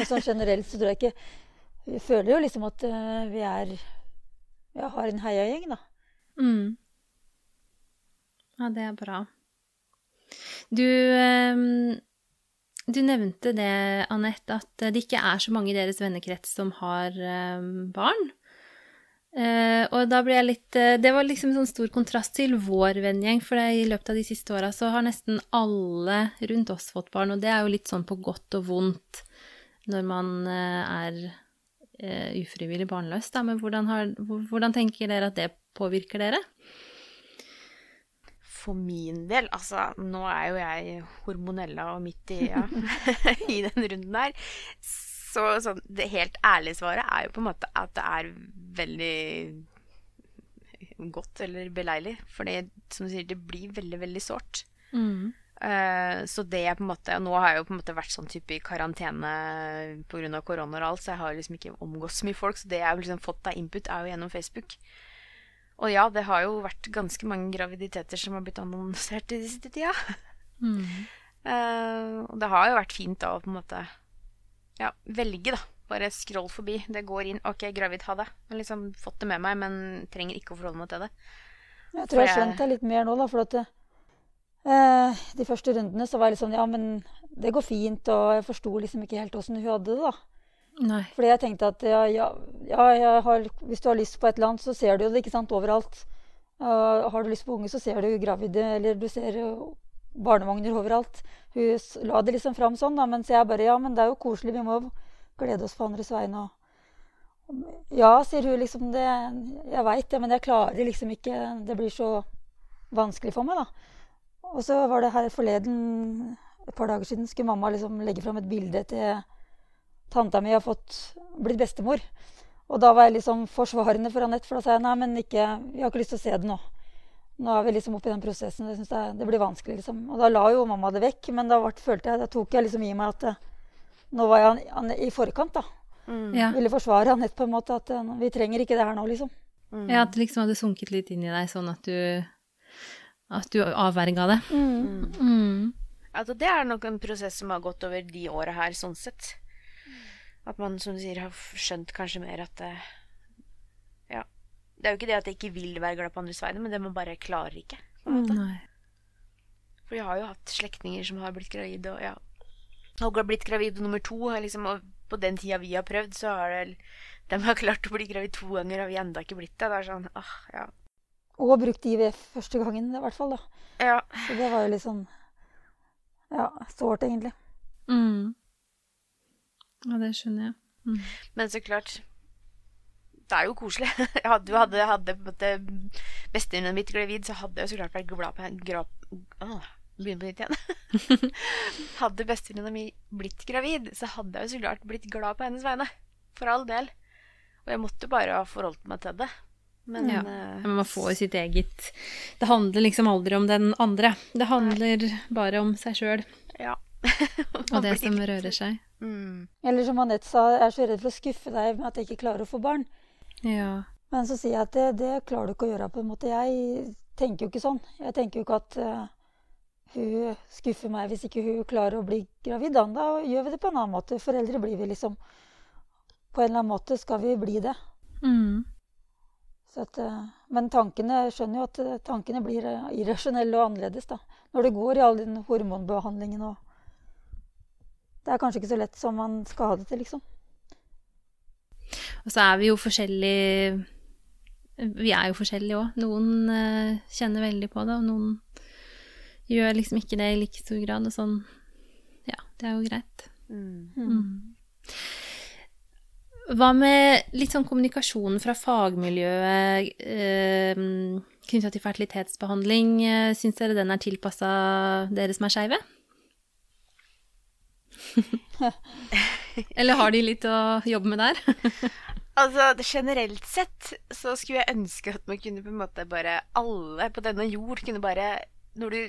Sånn generelt så tror jeg ikke Vi føler jo liksom at eh, vi er ja, har en heiagjeng, da. Mm. Ja, det er bra. Du, ehm, du nevnte det, Anette, at det ikke er så mange i deres vennekrets som har ehm, barn. Eh, og da ble jeg litt eh, Det var liksom sånn stor kontrast til vår vennegjeng, for i løpet av de siste åra så har nesten alle rundt oss fått barn, og det er jo litt sånn på godt og vondt når man eh, er eh, ufrivillig barnløs, da. Men hvordan, har, hvordan tenker dere at det påvirker dere? For min del, altså Nå er jo jeg hormonella og midt i, ja, [LAUGHS] i den runden der. Så så, det helt ærlige svaret er jo på en måte at det er veldig godt eller beleilig. For det, som du sier, det blir veldig, veldig sårt. Eh, så det er på en måte Nå har jeg jo på en måte vært sånn type i karantene pga. korona og alt, så jeg har liksom ikke omgått så mye folk. Så det jeg har liksom fått av input, er jo gjennom Facebook. Og ja, det har jo vært ganske mange graviditeter som har blitt annonsert i de siste tida. Mm. Uh, og det har jo vært fint da å på en måte ja, velge, da. Bare scroll forbi. Det går inn. OK, gravid, ha det. Jeg har liksom fått det med meg, men trenger ikke å forholde meg til det. Jeg tror jeg har skjønt det litt mer nå, da. For at uh, de første rundene så var jeg litt sånn Ja, men det går fint. Og jeg forsto liksom ikke helt åssen hun hadde det, da. Nei. Fordi jeg tenkte at ja, ja, ja har, hvis du har lyst på et eller annet, så ser du det ikke sant, overalt. Uh, har du lyst på unge, så ser du gravide, eller du ser jo barnevogner overalt. Hun la det liksom fram sånn, da, mens jeg bare Ja, men det er jo koselig, vi må glede oss på andres vegne. Og ja, sier hun liksom det Jeg veit det, men jeg klarer liksom ikke Det blir så vanskelig for meg, da. Og så var det her forleden, et par dager siden, skulle mamma liksom legge fram et bilde til tanta mi har fått, blitt bestemor. Og da var jeg liksom forsvarende for Anette, for da sa jeg nei, men ikke, vi har ikke lyst til å se det nå. Nå er vi liksom oppe i den prosessen. Det, jeg, det blir vanskelig, liksom. Og da la jo mamma det vekk, men da ble, følte jeg, da tok jeg liksom i meg at Nå var jeg an, i forkant, da. Mm. Ja. Ville forsvare Anette på en måte. At eh, vi trenger ikke det her nå, liksom. Mm. ja, at det liksom hadde sunket litt inn i deg, sånn at du At du avverga det. Mm. Mm. Altså, det er nok en prosess som har gått over de åra her, sånn sett. At man, som du sier, har skjønt kanskje mer at det, Ja. Det er jo ikke det at jeg ikke vil være glad på andres vegne, men det man bare klarer ikke. måte. Nei. For jeg har jo hatt slektninger som har blitt gravide, og ja Og har blitt gravid nummer to, liksom, og på den tida vi har prøvd, så har det De har klart å bli gravid to ganger, og vi enda ennå ikke blitt det. Det er sånn ah, ja. Og brukt IVF første gangen, i hvert fall. da. ja. Så det var jo litt sånn Ja, sårt, egentlig. Mm. Ja, det skjønner jeg. Mm. Men så klart Det er jo koselig. [LAUGHS] Jeg hadde hadde, hadde bestevenninna mitt gravid, så hadde jeg så klart vært glad på henne Begynner på nytt igjen. [LAUGHS] hadde bestevenninna mi blitt gravid, så hadde jeg jo så klart blitt glad på hennes vegne. For all del. Og jeg måtte bare ha forholdt meg til det. Men Ja. eh, Men man får jo sitt eget Det handler liksom aldri om den andre. Det handler bare om seg sjøl ja. [LAUGHS] og det som rører seg. Mm. Eller som Anette sa, jeg er så redd for å skuffe deg med at jeg ikke klarer å få barn. Ja. Men så sier jeg at det, det klarer du ikke å gjøre. på en måte. Jeg tenker jo ikke sånn. Jeg tenker jo ikke at uh, hun skuffer meg hvis ikke hun klarer å bli gravid. Da, gjør vi det på en annen måte. Foreldre blir vi liksom. På en eller annen måte skal vi bli det. Mm. Så at, eh, men tankene skjønner jo at eh, tankene blir irrasjonelle og annerledes da. Når det går i all den hormonbehandlingen og Det er kanskje ikke så lett som man skal ha det til, liksom. Og så er vi jo forskjellige Vi er jo forskjellige òg. Noen uh, kjenner veldig på det, og noen gjør liksom ikke det i like stor grad. Og sånn Ja, det er jo greit. Mm. Mm. Hva med litt sånn kommunikasjon fra fagmiljøet eh, knytta til fertilitetsbehandling? Eh, Syns dere den er tilpassa dere som er skeive? [LAUGHS] Eller har de litt å jobbe med der? [LAUGHS] Altså, generelt sett så skulle jeg ønske at man kunne på en måte bare Alle på denne jord kunne bare Når du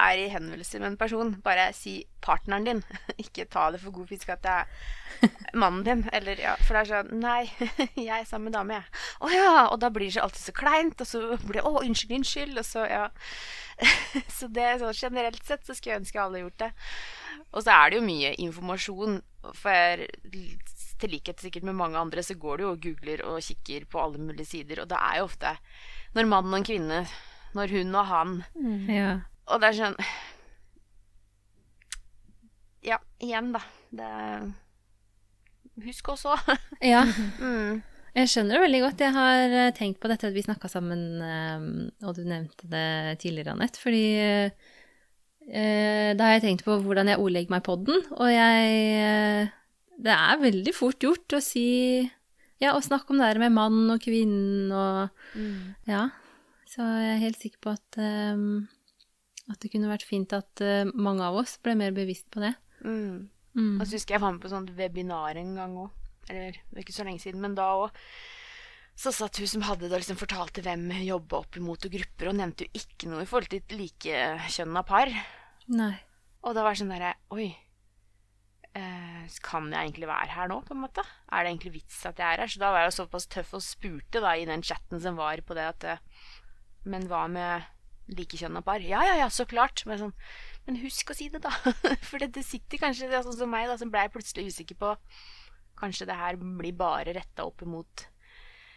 er i henvendelse med en person, bare si partneren din. [LAUGHS] Ikke ta det for god fisk at det er mannen din. Eller, ja, for det er sånn Nei, jeg er sammen med dame, jeg. Å ja! Og da blir det så alltid så kleint. Og så blir det Å, unnskyld, unnskyld. Og så, ja. Så det sånn generelt sett så skulle jeg ønske alle gjort det. Og så er det jo mye informasjon. For til likhet sikkert med mange andre, så går du jo og googler og kikker på alle mulige sider. Og det er jo ofte når mann og en kvinne, når hun og han Ja. Og det er sånn Ja, igjen, da. Det Husk også. [LAUGHS] ja. mm. Jeg skjønner det veldig godt. Jeg har eh, tenkt på dette at vi snakka sammen, eh, og du nevnte det tidligere, Anette. Fordi eh, da har jeg tenkt på hvordan jeg ordlegger meg på den, og jeg eh, Det er veldig fort gjort å si Ja, å snakke om det her med mann og kvinnen og Mm. Ja. Så jeg er helt sikker på at um, at det kunne vært fint at uh, mange av oss ble mer bevisst på det. Mm. Mm. Og så husker jeg var med på sånt webinar en gang òg. Eller det er ikke så lenge siden, men da òg. Så satt hun som hadde det, og liksom fortalte hvem hun jobba opp imot, og grupper, og nevnte jo ikke noe i forhold til et likekjønna par. Nei. Og da var det sånn derre Oi. Eh, kan jeg egentlig være her nå, på en måte? Er det egentlig vits at jeg er her? Så da var jeg jo såpass tøff og spurte da i den chatten som var på det at eh, Men hva med likekjønna par? Ja, ja, ja, så klart. Men, sånn, men husk å si det, da. [LAUGHS] For det, det sitter kanskje det er sånn som meg, da, som blei plutselig usikker på Kanskje det her blir bare retta opp imot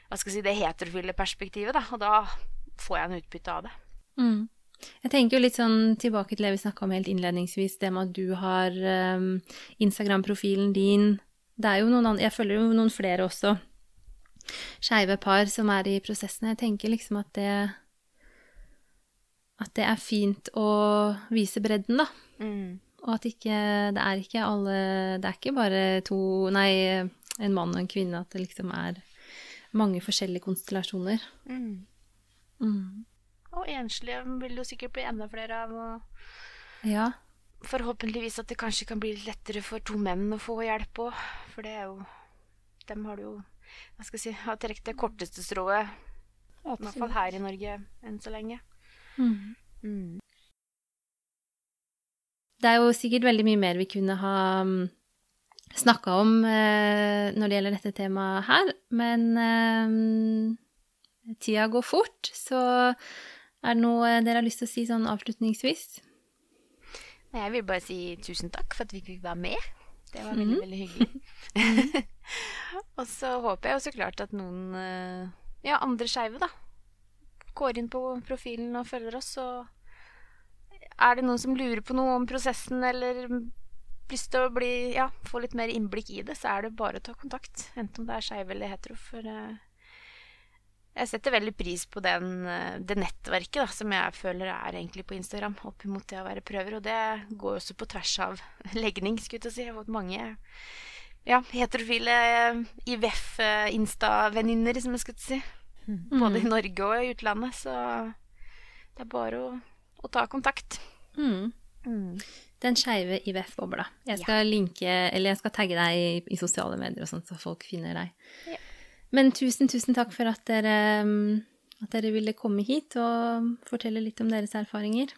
hva skal jeg si, det heterofile perspektivet, da. Og da får jeg en utbytte av det. Mm. Jeg tenker jo litt sånn tilbake til det vi snakka om helt innledningsvis, det med at du har um, Instagram-profilen din. Det er jo noen andre, jeg følger jo noen flere også, skeive par som er i prosessen. Jeg tenker liksom at det At det er fint å vise bredden, da. Mm. Og at ikke Det er ikke alle Det er ikke bare to Nei, en mann og en kvinne. At det liksom er mange forskjellige konstellasjoner. Mm. Mm. Og enslige vil jo sikkert bli enda flere av. og Ja. forhåpentligvis at det kanskje kan bli litt lettere for to menn å få hjelp òg. For det er jo Dem har du jo Hva skal jeg si Har trukket det korteste strået, i hvert fall her i Norge enn så lenge. Mm. Mm. Det er jo sikkert veldig mye mer vi kunne ha mm, snakka om eh, når det gjelder dette temaet her, men eh, tida går fort, så er det noe dere har lyst til å si sånn avslutningsvis? Jeg vil bare si tusen takk for at vi fikk være med. Det var veldig, mm. veldig hyggelig. [LAUGHS] og så håper jeg jo så klart at noen eh, ja, andre skeive, da, går inn på profilen og følger oss. Og er det noen som lurer på noe om prosessen eller lyst til å bli, ja, få litt mer innblikk i det, så er det bare å ta kontakt. Enten om det er skeiv eller hetero. For uh, jeg setter veldig pris på den, uh, det nettverket da, som jeg føler er egentlig på Instagram, opp mot det å være prøver. Og det går også på tvers av [LAUGHS] legning, skulle jeg si. Jeg har fått mange ja, heterofile IVF-insta-venninner, som jeg skulle si. Mm. Både i Norge og i utlandet. Så det er bare å, å ta kontakt. Mm. Mm. Den skeive IVF-bobla. Jeg skal ja. linke, eller jeg skal tagge deg i, i sosiale medier og sånt, så folk finner deg. Ja. Men tusen, tusen takk for at dere, at dere ville komme hit og fortelle litt om deres erfaringer.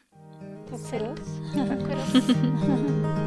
Takk for oss. [LAUGHS] Takk for oss.